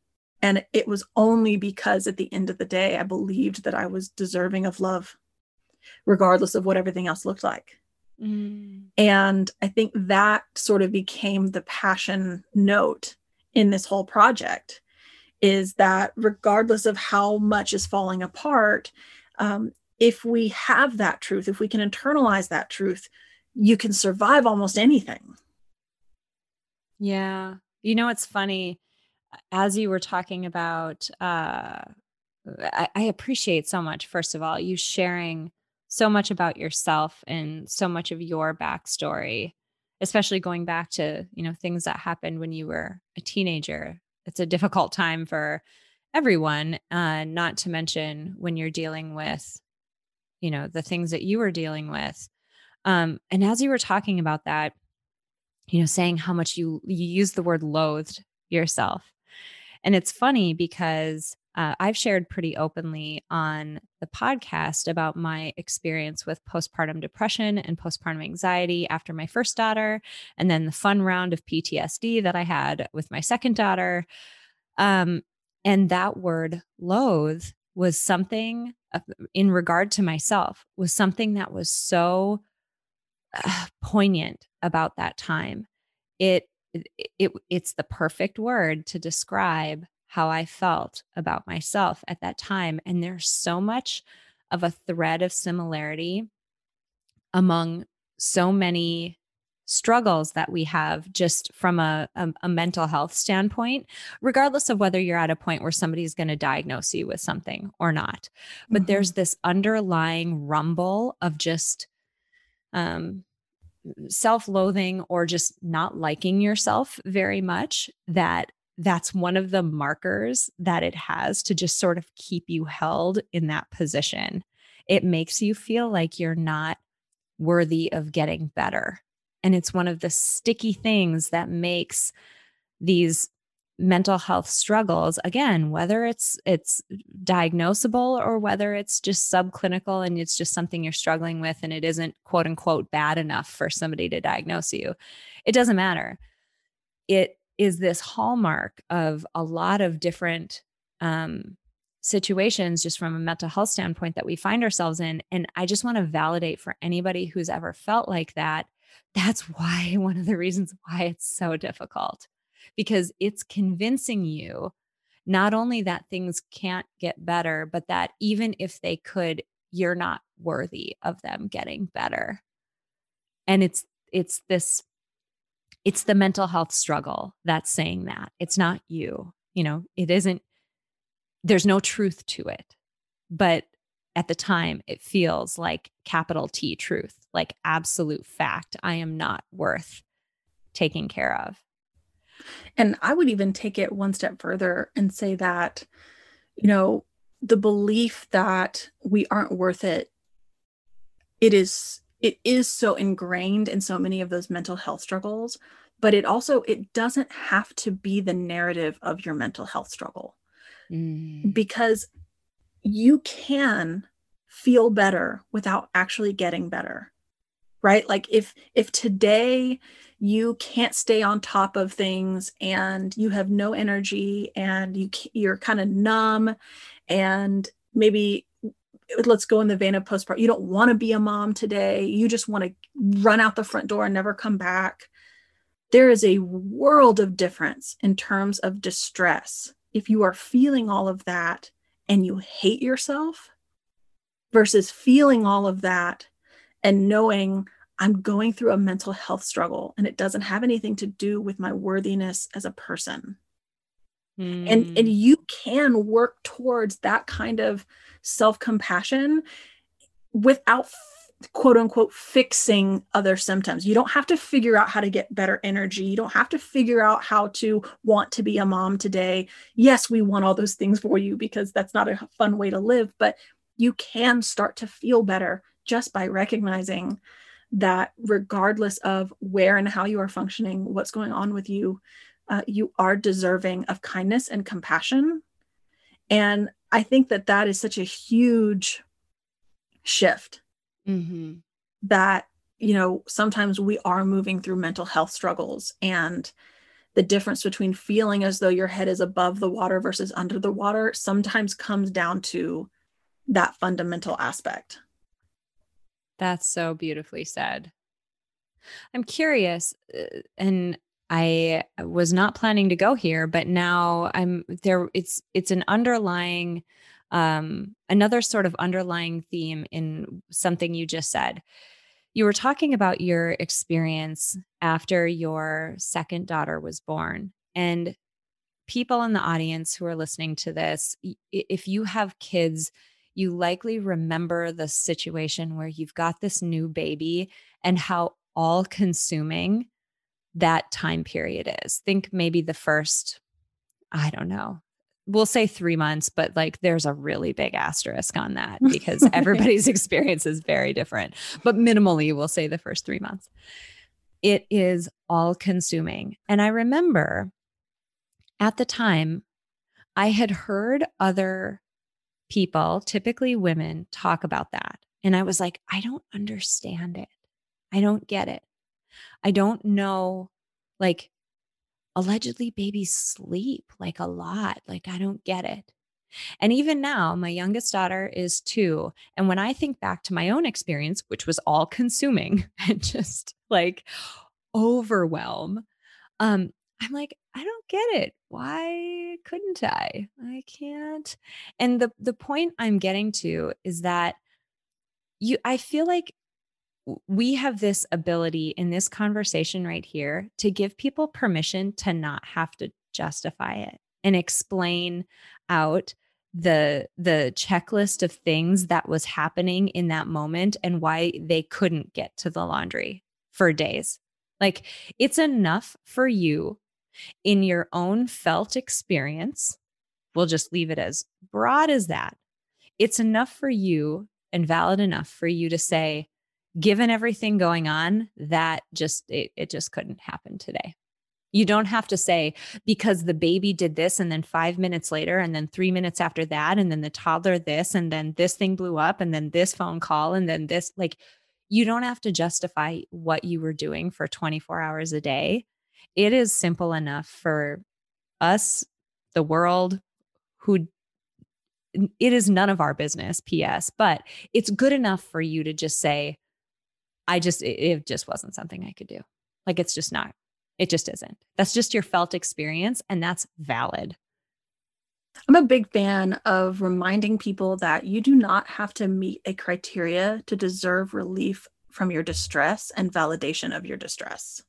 And it was only because at the end of the day, I believed that I was deserving of love, regardless of what everything else looked like. Mm. And I think that sort of became the passion note in this whole project is that regardless of how much is falling apart, um, if we have that truth, if we can internalize that truth, you can survive almost anything.
Yeah. You know, it's funny as you were talking about, uh, I, I appreciate so much, first of all, you sharing so much about yourself and so much of your backstory, especially going back to, you know, things that happened when you were a teenager. It's a difficult time for everyone, uh, not to mention when you're dealing with, you know, the things that you were dealing with. Um, and as you were talking about that, you know, saying how much you you use the word loathed yourself. And it's funny because uh, I've shared pretty openly on the podcast about my experience with postpartum depression and postpartum anxiety after my first daughter, and then the fun round of PTSD that I had with my second daughter. Um, and that word loathe was something in regard to myself, was something that was so uh, poignant about that time. It, it, it's the perfect word to describe how I felt about myself at that time. And there's so much of a thread of similarity among so many struggles that we have just from a, a, a, mental health standpoint, regardless of whether you're at a point where somebody's going to diagnose you with something or not. But mm-hmm. there's this underlying rumble of just um, self loathing or just not liking yourself very much, that that's one of the markers that it has to just sort of keep you held in that position. It makes you feel like you're not worthy of getting better. And it's one of the sticky things that makes these mental health struggles again whether it's it's diagnosable or whether it's just subclinical and it's just something you're struggling with and it isn't quote unquote bad enough for somebody to diagnose you it doesn't matter it is this hallmark of a lot of different um, situations just from a mental health standpoint that we find ourselves in and i just want to validate for anybody who's ever felt like that that's why one of the reasons why it's so difficult because it's convincing you not only that things can't get better but that even if they could you're not worthy of them getting better. And it's it's this it's the mental health struggle that's saying that it's not you you know it isn't there's no truth to it. But at the time, it feels like capital T truth, like absolute fact. I am not worth taking care of.
And I would even take it one step further and say that, you know, the belief that we aren't worth it, it is it is so ingrained in so many of those mental health struggles but it also it doesn't have to be the narrative of your mental health struggle mm. because you can feel better without actually getting better right like if if today you can't stay on top of things and you have no energy and you you're kind of numb and maybe let's go in the vein of postpartum. You don't want to be a mom today. You just want to run out the front door and never come back. There is a world of difference in terms of distress. If you are feeling all of that and you hate yourself versus feeling all of that and knowing I'm going through a mental health struggle and it doesn't have anything to do with my worthiness as a person. Mm. And and hmm. you can work towards that kind of self-compassion without quote unquote fixing other symptoms. You don't have to figure out how to get better energy. You don't have to figure out how to want to be a mom today. Yes, we want all those things for you because that's not a fun way to live, but you can start to feel better just by recognizing that regardless of where and how you are functioning, what's going on with you, uh, you are deserving of kindness and compassion. And I think that that is such a huge shift mm-hmm. that you know sometimes we are moving through mental health struggles and the difference between feeling as though your head is above the water versus under the water sometimes comes down to that fundamental aspect
that's so beautifully said i'm curious uh, and i was not planning to go here but now i'm there it's it's an underlying um, another sort of underlying theme in something you just said. You were talking about your experience after your second daughter was born. And people in the audience who are listening to this, if you have kids, you likely remember the situation where you've got this new baby and how all consuming that time period is. Think maybe the first, I don't know, we'll say three months, but like there's a really big asterisk on that because everybody's experience is very different. But minimally, we'll say the first three months. It is all consuming. And I remember at the time, I had heard other people, typically women, talk about that. And I was like, I don't understand it. I don't get it. I don't know. Like, allegedly babies sleep like a lot. Like, I don't get it. And even now, my youngest daughter is two. And when I think back to my own experience, which was all consuming and just like overwhelm, um, I'm like, I don't get it. Why couldn't I? I can't. And the the point I'm getting to is that you I feel like we have this ability in this conversation right here to give people permission to not have to justify it and explain out the the checklist of things that was happening in that moment and why they couldn't get to the laundry for days. Like it's enough for you in your own felt experience. We'll just leave it as broad as that. It's enough for you and valid enough for you to say given everything going on, that just it, it just couldn't happen today. You don't have to say because the baby did this and then 5 minutes later and then 3 minutes after that and then the toddler this and then this thing blew up and then this phone call and then this like you don't have to justify what you were doing for 24 hours a day. It is simple enough for us the world who it is none of our business ps but it's good enough for you to just say i just it, it just wasn't something i could do like it's just not it just isn't that's just your felt experience and that's valid
I'm a big fan of reminding people that you do not have to meet a criteria to deserve relief from your distress and validation of your distress.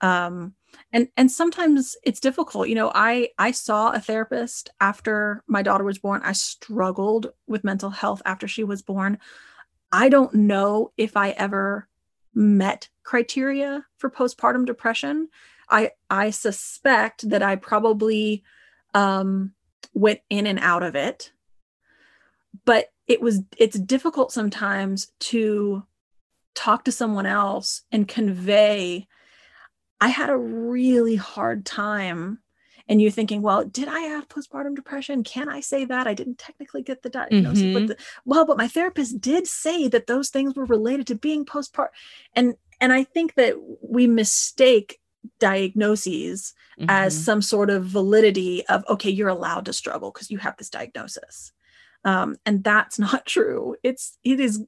Um, and and sometimes it's difficult. You know, I I saw a therapist after my daughter was born. I struggled with mental health after she was born. I don't know if I ever met criteria for postpartum depression. I I suspect that I probably um went in and out of it but it was it's difficult sometimes to talk to someone else and convey i had a really hard time and you thinking well did i have postpartum depression can i say that i didn't technically get the diagnosis mm-hmm. but the, well but my therapist did say that those things were related to being postpartum and and i think that we mistake diagnoses mm-hmm. as some sort of validity of okay you're allowed to struggle because you have this diagnosis um, and that's not true it's it is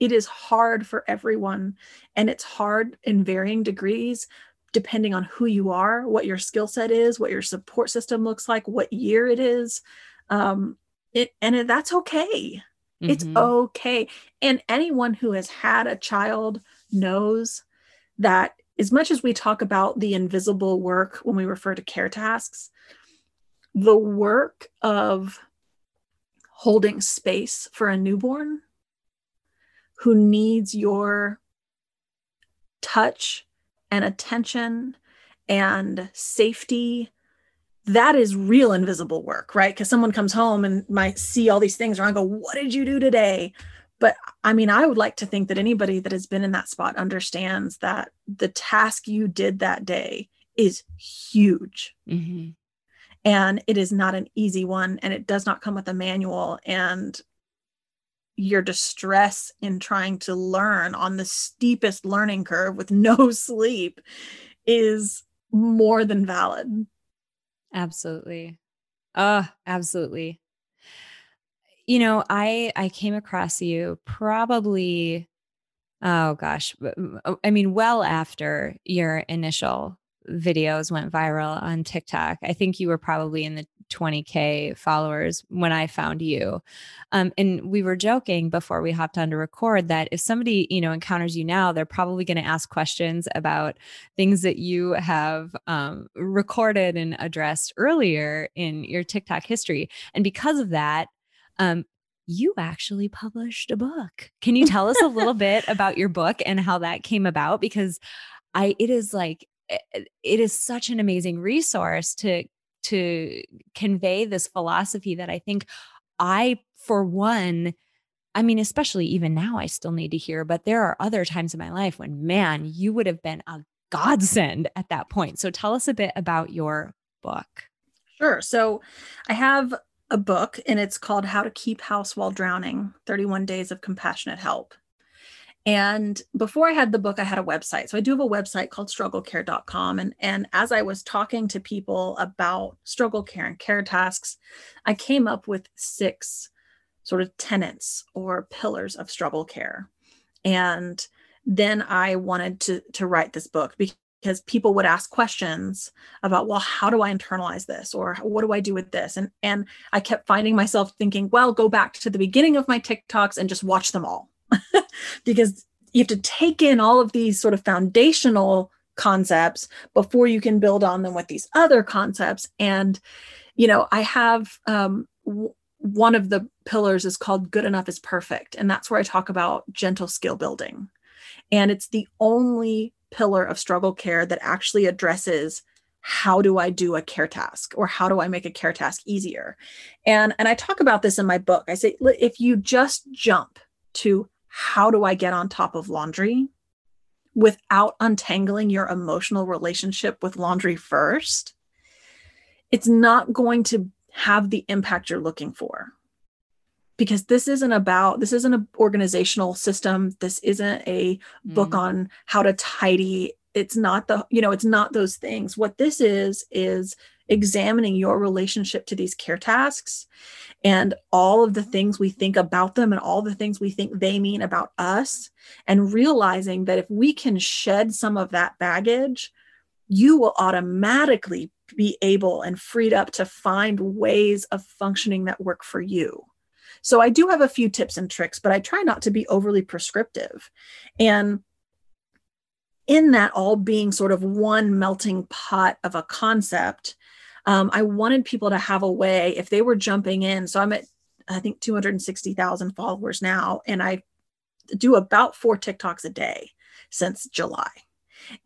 it is hard for everyone and it's hard in varying degrees depending on who you are what your skill set is what your support system looks like what year it is um, it, and that's okay mm-hmm. it's okay and anyone who has had a child knows that as much as we talk about the invisible work when we refer to care tasks, the work of holding space for a newborn who needs your touch and attention and safety that is real invisible work right? Because someone comes home and might see all these things around go what did you do today? But i mean i would like to think that anybody that has been in that spot understands that the task you did that day is huge. Mm-hmm. and it is not an easy one and it does not come with a manual and your distress in trying to learn on the steepest learning curve with no sleep is more than valid.
Absolutely. Uh absolutely. You know, I I came across you probably oh gosh, oh, I mean well after your initial videos went viral on TikTok. I think you were probably in the 20k followers when I found you. Um, and we were joking before we hopped on to record that if somebody, you know, encounters you now, they're probably going to ask questions about things that you have um, recorded and addressed earlier in your TikTok history. And because of that, um, you actually published a book. Can you tell us a little bit about your book and how that came about? Because I, it is like, Eh, eh, it is such an amazing resource to to convey this philosophy that I think I, for one, I mean, especially even now, I still need to hear, but there are other times in my life when, man, you would have been a godsend at that point. So tell us a bit about your book.
Sure. So I have a book and it's called How to Keep House While Drowning 31 Days of Compassionate Help. And before I had the book, I had a website. So I do have a website called strugglecare.com. And, and as I was talking to people about struggle care and care tasks, I came up with six sort of tenets or pillars of struggle care. And then I wanted to, to write this book because people would ask questions about well how do i internalize this or what do i do with this and and i kept finding myself thinking well go back to the beginning of my tiktoks and just watch them all because you have to take in all of these sort of foundational concepts before you can build on them with these other concepts and you know i have um, w- one of the pillars is called good enough is perfect and that's where i talk about gentle skill building and it's the only pillar of struggle care that actually addresses how do I do a care task or how do I make a care task easier? And and I talk about this in my book. I say if you just jump to how do I get on top of laundry without untangling your emotional relationship with laundry first, it's not going to have the impact you're looking for. Because this isn't about this isn't an organizational system. This isn't a book mm. on how to tidy. It's not the you know it's not those things. What this is is examining your relationship to these care tasks and all of the things we think about them and all the things we think they mean about us, and realizing that if we can shed some of that baggage, you will automatically be able and freed up to find ways of functioning that work for you. So I do have a few tips and tricks, but I try not to be overly prescriptive. And in that all being sort of one melting pot of a concept, um, I wanted people to have a way if they were jumping in. So I'm at, I think, 260,000 followers now, and I do about four TikToks a day since July.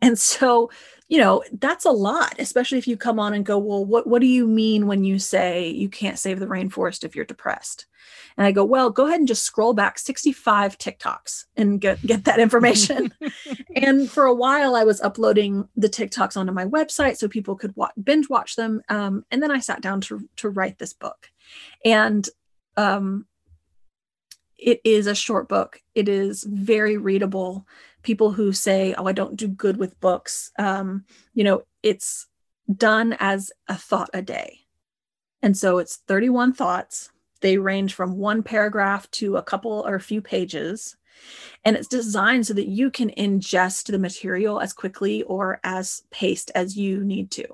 And so, you know, that's a lot, especially if you come on and go, well, what, what do you mean when you say you can't save the rainforest if you're depressed? And I go, well, go ahead and just scroll back 65 TikToks and get, get that information. and for a while, I was uploading the TikToks onto my website so people could watch, binge watch them. Um, and then I sat down to, to write this book. And um, it is a short book, it is very readable people who say, "Oh, I don't do good with books," um, you know, it's done as a thought a day, and so it's 31 thoughts. They range from one paragraph to a couple or a few pages. And it's designed so that you can ingest the material as quickly or as paced as you need to.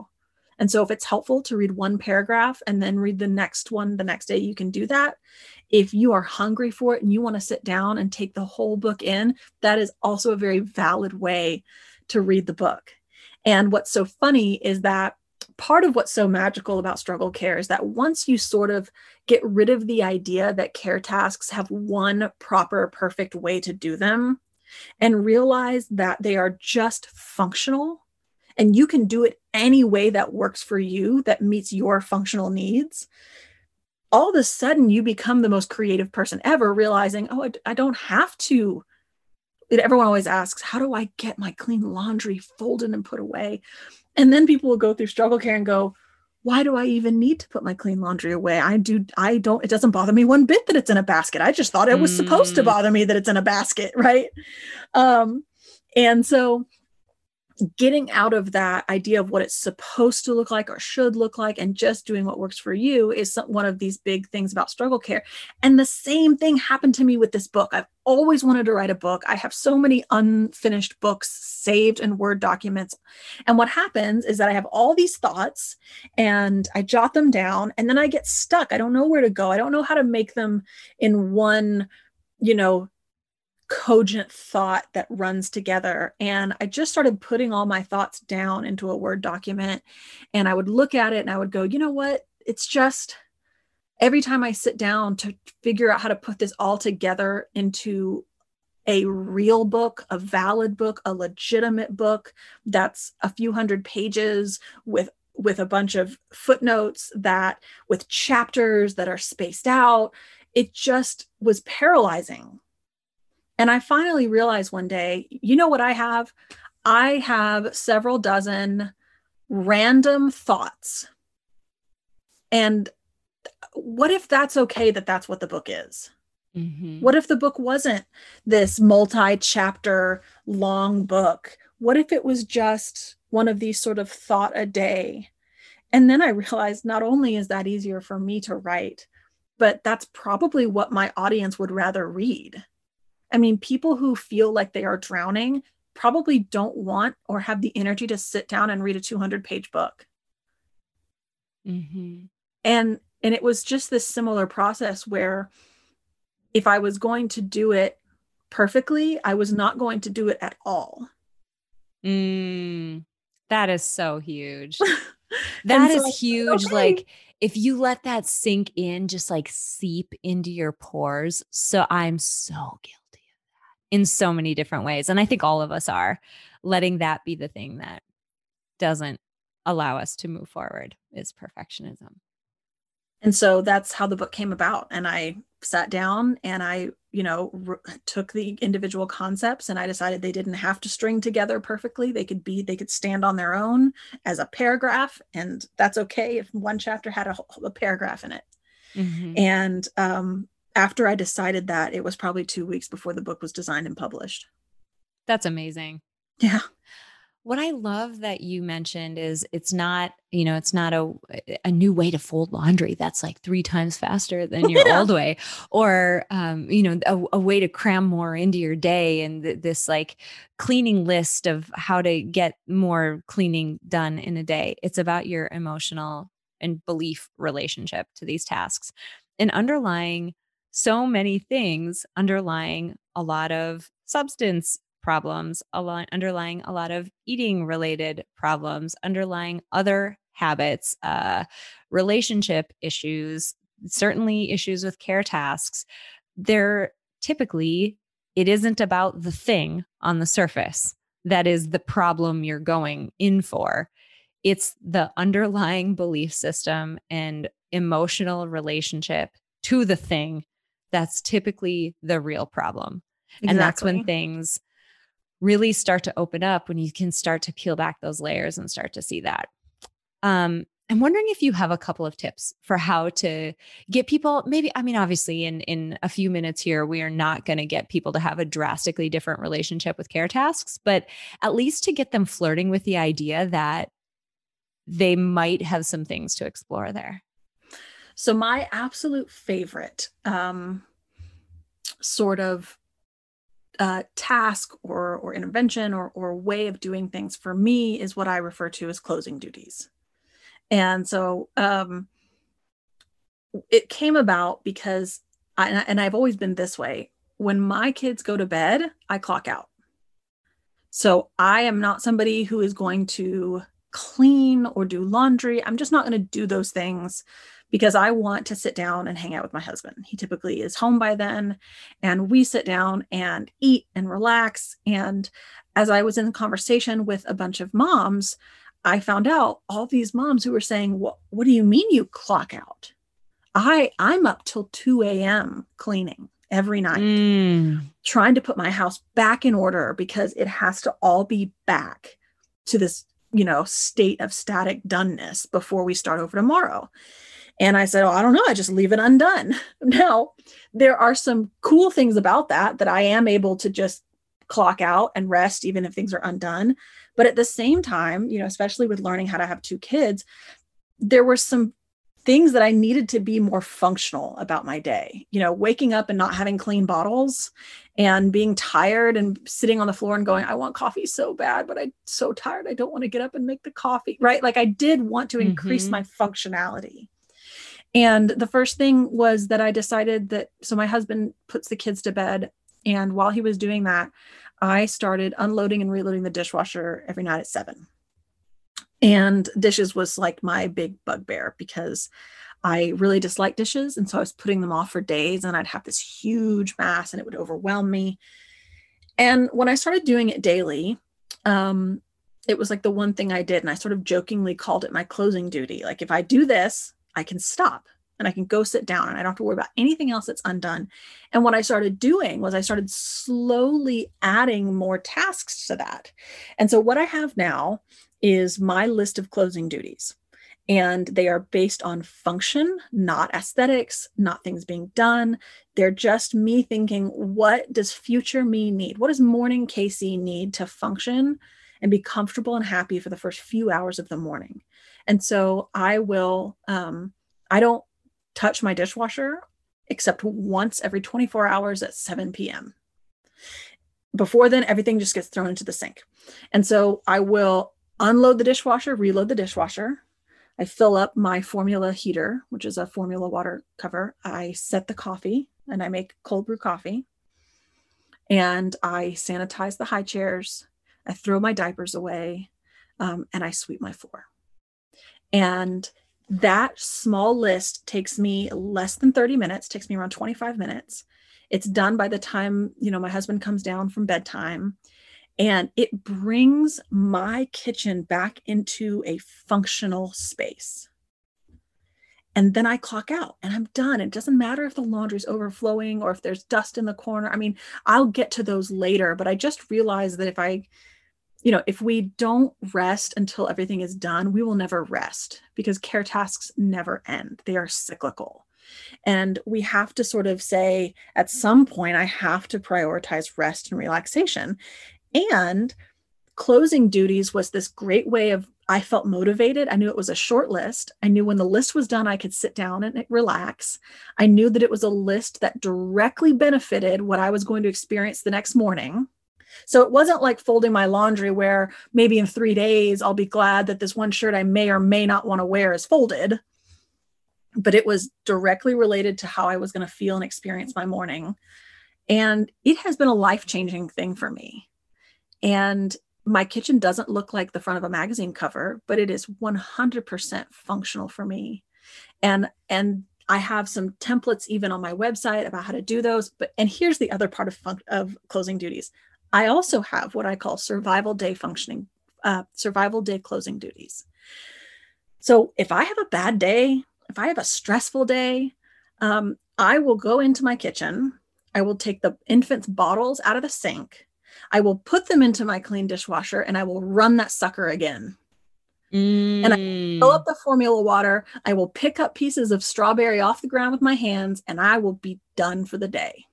And so, if it's helpful to read one paragraph and then read the next one the next day, you can do that if you are hungry for it and you want to sit down and take the whole book in, that is also a very valid way to read the book. And what's so funny is that part of what's so magical about struggle care is that once you sort of get rid of the idea that care tasks have one proper, perfect way to do them and realize that they are just functional and you can do it any way that works for you that meets your functional needs all of a sudden you become the most creative person ever realizing oh I, I, don't have to everyone always asks how do i get my clean laundry folded and put away and then people will go through struggle care and go why do i even need to put my clean laundry away i do i don't it doesn't bother me one bit that it's in a basket i just thought it was mm. supposed to mm. bother me that it's in a basket right um and so getting out of that idea of what it's supposed to look like or should look like and just doing what works for you is some, one of these big things about struggle care. And the same thing happened to me with this book. I've always wanted to write a book. I have so many unfinished books saved in Word documents. And what happens is that I have all these thoughts and I jot them down and then I get stuck. I don't know where to go. I don't know how to make them in one, you know, cogent thought that runs together. And I just started putting all my thoughts down into a Word document. And I would look at it and I would go, you know what? It's just every time I sit down to figure out how to put this all together into a real book, a valid book, a legitimate book that's a few hundred pages with with a bunch of footnotes that with chapters that are spaced out it just was paralyzing and I finally realized one day, you know what I have? I have several dozen random thoughts. And what if that's okay that that's what the book is? Mm-hmm. What if the book wasn't this multi chapter long book? What if it was just one of these sort of thought a day? And then I realized not only is that easier for me to write, but that's probably what my audience would rather read. I mean, people who feel like they are drowning probably don't want or have the energy to sit down and read a 200 page book. Mm-hmm. And and it was just this similar process where if I was going to do it perfectly, I was not going to do it at all.
Mm, that is so huge. That is so huge. Okay. Like if you let that sink in, just like seep into your pores. So I'm so guilty in so many different ways. And I think all of us are letting that be the thing that doesn't allow us to move forward is perfectionism.
And so that's how the book came about. And I sat down and I, you know, r- took the individual concepts and I decided they didn't have to string together perfectly. They could be, they could stand on their own as a paragraph. And that's okay if one chapter had a, a paragraph in it. Mm-hmm. And um, after I decided that, it was probably two weeks before the book was designed and published.
That's amazing.
Yeah.
what I love that you mentioned is it's not, you know, it's not a a new way to fold laundry that's like three times faster than your yeah. old way, or um, you know, a, a, way to cram more into your day and th- this like cleaning list of how to get more cleaning done in a day. It's about your emotional and belief relationship to these tasks, and underlying so many things, underlying a lot of substance problems, a lot underlying a lot of eating related problems, underlying other habits, uh, relationship issues, certainly issues with care tasks. They're typically, it isn't about the thing on the surface that is the problem you're going in for. It's the underlying belief system and emotional relationship to the thing that's typically the real problem. Exactly. And that's when things really start to open up when you can start to peel back those layers and start to see that. Um, I'm wondering if you have a couple of tips for how to get people maybe I mean obviously in in a few minutes here we are not going to get people to have a drastically different relationship with care tasks but at least to get them flirting with the idea that they might have some things to explore there.
So my absolute favorite um sort of uh, task or or intervention or or way of doing things for me is what I refer to as closing duties. And so um, it came about because I, and I've always been this way. When my kids go to bed, I clock out. So I am not somebody who is going to clean or do laundry. I'm just not going to do those things because I want to sit down and hang out with my husband. He typically is home by then, and we sit down and eat and relax. And as I was in conversation with a bunch of moms, I found out all these moms who were saying, "What? What do you mean you clock out? I I'm up till 2 a.m. cleaning every night, mm. trying to put my house back in order because it has to all be back to this, you know, state of static doneness before we start over tomorrow." And I said, Oh, I don't know. I just leave it undone. Now, there are some cool things about that, that I am able to just clock out and rest, even if things are undone. But at the same time, you know, especially with learning how to have two kids, there were some things that I needed to be more functional about my day. You know, waking up and not having clean bottles and being tired and sitting on the floor and going, I want coffee so bad, but I'm so tired. I don't want to get up and make the coffee. Right. Like I did want to increase mm-hmm. my functionality. And the first thing was that I decided that so my husband puts the kids to bed. And while he was doing that, I started unloading and reloading the dishwasher every night at seven. And dishes was like my big bugbear because I really dislike dishes. And so I was putting them off for days and I'd have this huge mass and it would overwhelm me. And when I started doing it daily, um, it was like the one thing I did. And I sort of jokingly called it my closing duty. Like if I do this, I can stop and I can go sit down and I don't have to worry about anything else that's undone. And what I started doing was I started slowly adding more tasks to that. And so what I have now is my list of closing duties. And they are based on function, not aesthetics, not things being done. They're just me thinking, what does future me need? What does morning Casey need to function and be comfortable and happy for the first few hours of the morning? And so I will, um, I don't touch my dishwasher except once every 24 hours at 7 p.m. Before then, everything just gets thrown into the sink. And so I will unload the dishwasher, reload the dishwasher. I fill up my formula heater, which is a formula water cover. I set the coffee and I make cold brew coffee. And I sanitize the high chairs. I throw my diapers away um, and I sweep my floor. And that small list takes me less than 30 minutes, takes me around 25 minutes. It's done by the time, you know, my husband comes down from bedtime and it brings my kitchen back into a functional space. And then I clock out and I'm done. It doesn't matter if the laundry's overflowing or if there's dust in the corner. I mean, I'll get to those later, but I just realized that if I you know, if we don't rest until everything is done, we will never rest because care tasks never end. They are cyclical. And we have to sort of say, at some point, I have to prioritize rest and relaxation. And closing duties was this great way of I felt motivated. I knew it was a short list. I knew when the list was done, I could sit down and relax. I knew that it was a list that directly benefited what I was going to experience the next morning. So it wasn't like folding my laundry where maybe in three days I'll be glad that this one shirt I may or may not want to wear is folded. But it was directly related to how I was going to feel and experience my morning. And it has been a life changing thing for me. And my kitchen doesn't look like the front of a magazine cover, but it is 100% functional for me. And, and I have some templates even on my website about how to do those. But, and here's the other part of, fun- of closing duties. I also have what I call survival day functioning, uh, survival day closing duties. So if I have a bad day, if I have a stressful day, um, I will go into my kitchen. I will take the infant's bottles out of the sink. I will put them into my clean dishwasher and I will run that sucker again. Mm. And I fill up the formula water. I will pick up pieces of strawberry off the ground with my hands and I will be done for the day.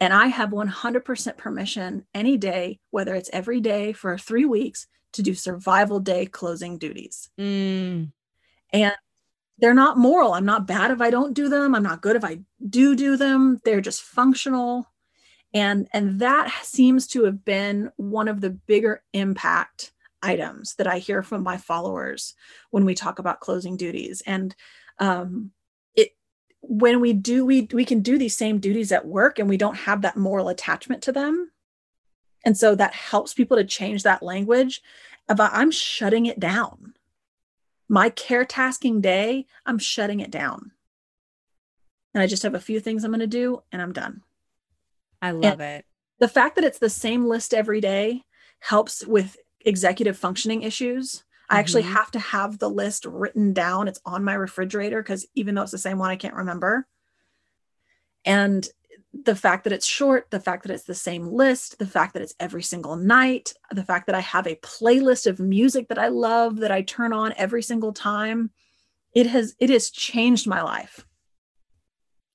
And I have 100% permission any day, whether it's every day for three weeks, to do survival day closing duties. Mm. And they're not moral. I'm not bad if I don't do them. I'm not good if I do do them. They're just functional. And, and that seems to have been one of the bigger impact items that I hear from my followers when we talk about closing duties. And um, when we do we we can do these same duties at work and we don't have that moral attachment to them. And so that helps people to change that language about uh, i'm shutting it down. My care tasking day i'm shutting it down. And i just have a few things i'm going to do and i'm done.
I love and it.
the fact that it's the same list every day helps with executive functioning issues I actually mm-hmm. have to have the list written down. It's on my refrigerator because even though it's the same one, I can't remember. And the fact that it's short, the fact that it's the same list, the fact that it's every single night, the fact that I have a playlist of music that I love that I turn on every single time, it has it has changed my life.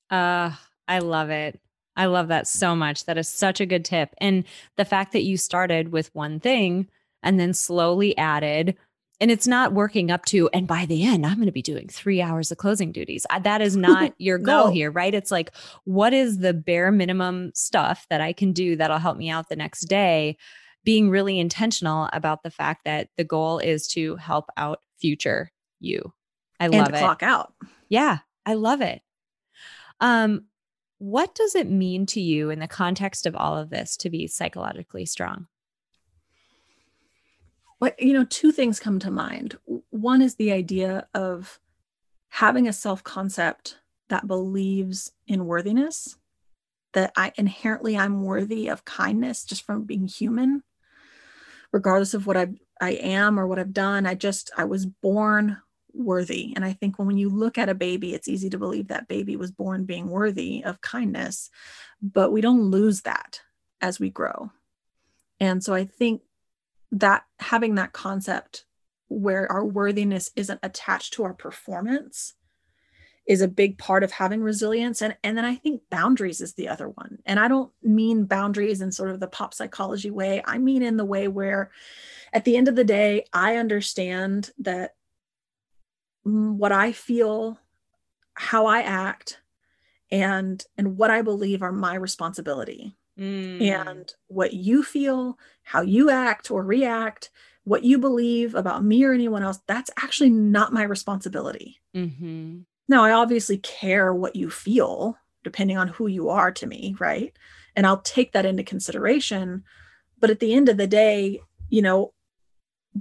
Uh, I love it. I love that so much. That is such a good tip. And the fact that you started with one thing and then slowly added and it's not working up to and by the end i'm going to be doing three hours of closing duties. That is not your goal no. here right? It's like what is the bare minimum stuff that i can do that'll help me out the next day? Being really intentional about the fact that the goal is to help out future you. I love
it. clock out.
Yeah i love it. Um what does it mean to you in the context of all of this to be psychologically strong
you know two things come to mind. One is the idea of having a self concept that believes in worthiness that i inherently i'm worthy of kindness just from being human regardless of what i i am or what i've done. I just i was born worthy. And i think when you look at a baby it's easy to believe that baby was born being worthy of kindness but we don't lose that as we grow. And so i think that having that concept where our worthiness isn't attached to our performance is a big part of having resilience. And and then i think boundaries is the other one. And i don't mean boundaries in sort of the pop psychology way. I mean in the way where at the end of the day i understand that what i feel how i act and and what i believe are my responsibility Mm. And what you feel, how you act or react, what you believe about me or anyone else, that's actually not my responsibility. Mm-hmm. Now, I obviously care what you feel, depending on who you are to me, right? And I'll take that into consideration. But at the end of the day, you know,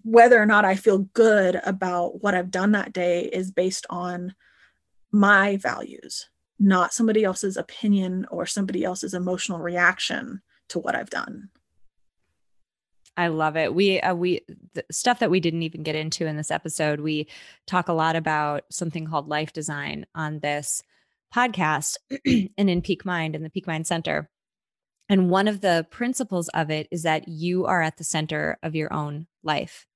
whether or not I feel good about what I've done that day is based on my values not somebody else's opinion or somebody else's emotional reaction to what I've done.
I love it. We uh, we stuff that we didn't even get into in this episode. We talk a lot about something called life design on this podcast and in Peak Mind in the Peak Mind Center. And one of the principles of it is that you are at the center of your own life.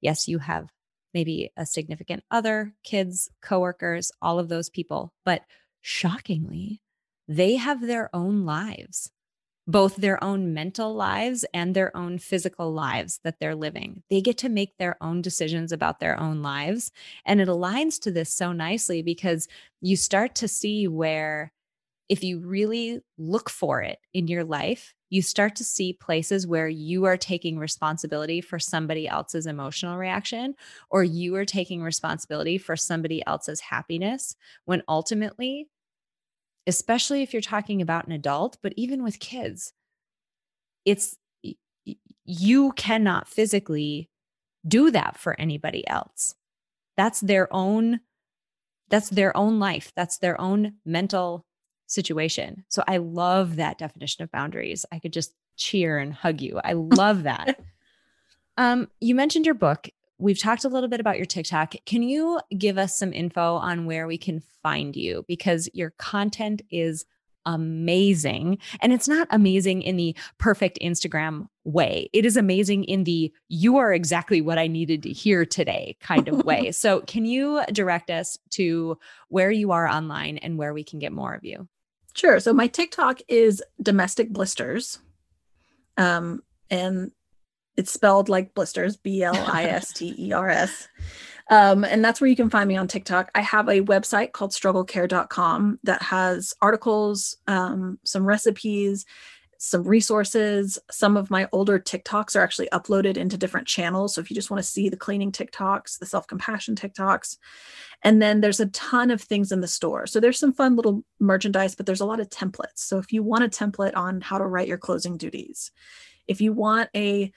Yes, you have maybe a significant other, kids, coworkers, all of those people, but shockingly, they have their own lives. both their own mental lives and their own physical lives that they're living. They get to make their own decisions about their own lives. And it aligns to this so nicely because you start to see where, if you really look for it in your life, you start to see places where you are taking responsibility for somebody else's emotional reaction or you are taking responsibility for somebody else's happiness when ultimately especially if you're talking about an adult, but even with kids, it's you cannot physically do that for anybody else. That's their own that's their own life. That's their own mental situation. So I love that definition of boundaries. I could just cheer and hug you. I love that. um you mentioned your book We've talked a little bit about your TikTok. Can you give us some info on where we can find you? Because your content is amazing. And it's not amazing in the perfect Instagram way. It is amazing in the you are exactly what I needed to hear today kind of way. so, can you direct us to where you are online and where we can get more of you?
Sure. So, my TikTok is domestic blisters. Um, and it's spelled like blisters, B L I S T E R S. Um, and that's where you can find me on TikTok. I have a website called strugglecare.com that has articles, um, some recipes, some resources. Some of my older TikToks are actually uploaded into different channels. So if you just want to see the cleaning TikToks, the self compassion TikToks, and then there's a ton of things in the store. So there's some fun little merchandise, but there's a lot of templates. So if you want a template on how to write your closing duties, if you want a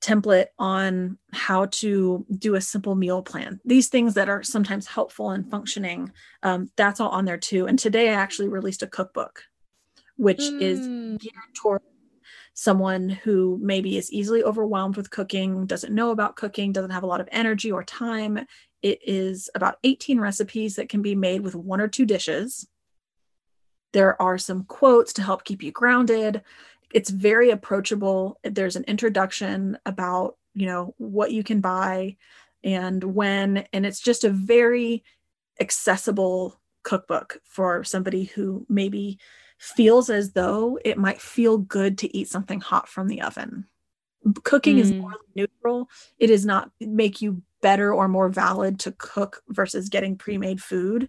template on how to do a simple meal plan. These things that are sometimes helpful and functioning, um, that's all on there too. And today I actually released a cookbook, which mm. is geared toward someone who maybe is easily overwhelmed with cooking, doesn't know about cooking, doesn't have a lot of energy or time. It is about 18 recipes that can be made with one or two dishes. There are some quotes to help keep you grounded it's very approachable there's an introduction about you know what you can buy and when and it's just a very accessible cookbook for somebody who maybe feels as though it might feel good to eat something hot from the oven cooking mm. is more neutral it does not make you better or more valid to cook versus getting pre-made food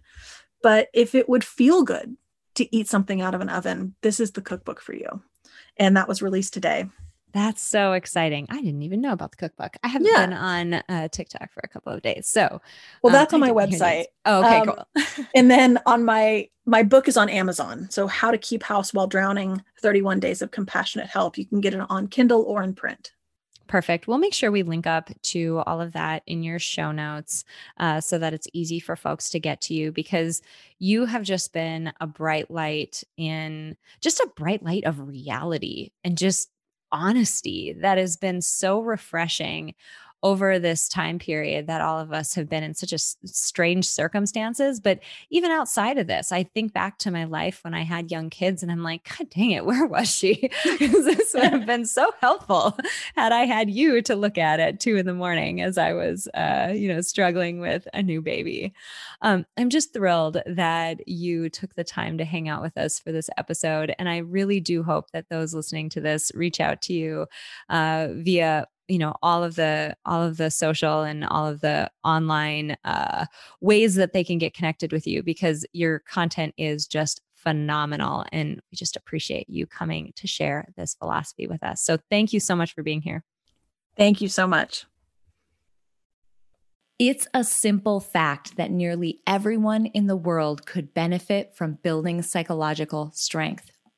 but if it would feel good to eat something out of an oven this is the cookbook for you and that was released today.
That's so exciting. I didn't even know about the cookbook. I haven't yeah. been on uh, TikTok for a couple of days. So,
well, that's um, on my website.
Oh, okay, um, cool.
and then on my my book is on Amazon. So, How to Keep House While Drowning: 31 Days of Compassionate Help. You can get it on Kindle or in print.
Perfect. We'll make sure we link up to all of that in your show notes uh, so that it's easy for folks to get to you because you have just been a bright light in just a bright light of reality and just honesty that has been so refreshing over this time period that all of us have been in such a strange circumstances. But even outside of this, I think back to my life when I had young kids and I'm like, God dang it, where was she? This would have been so helpful had I had you to look at at two in the morning as I was, uh, you know, struggling with a new baby. Um, I'm just thrilled that you took the time to hang out with us for this episode. And I really do hope that those listening to this reach out to you uh, via you know all of the all of the social and all of the online uh, ways that they can get connected with you because your content is just phenomenal and we just appreciate you coming to share this philosophy with us. So thank you so much for being here.
Thank you so much.
It's a simple fact that nearly everyone in the world could benefit from building psychological strength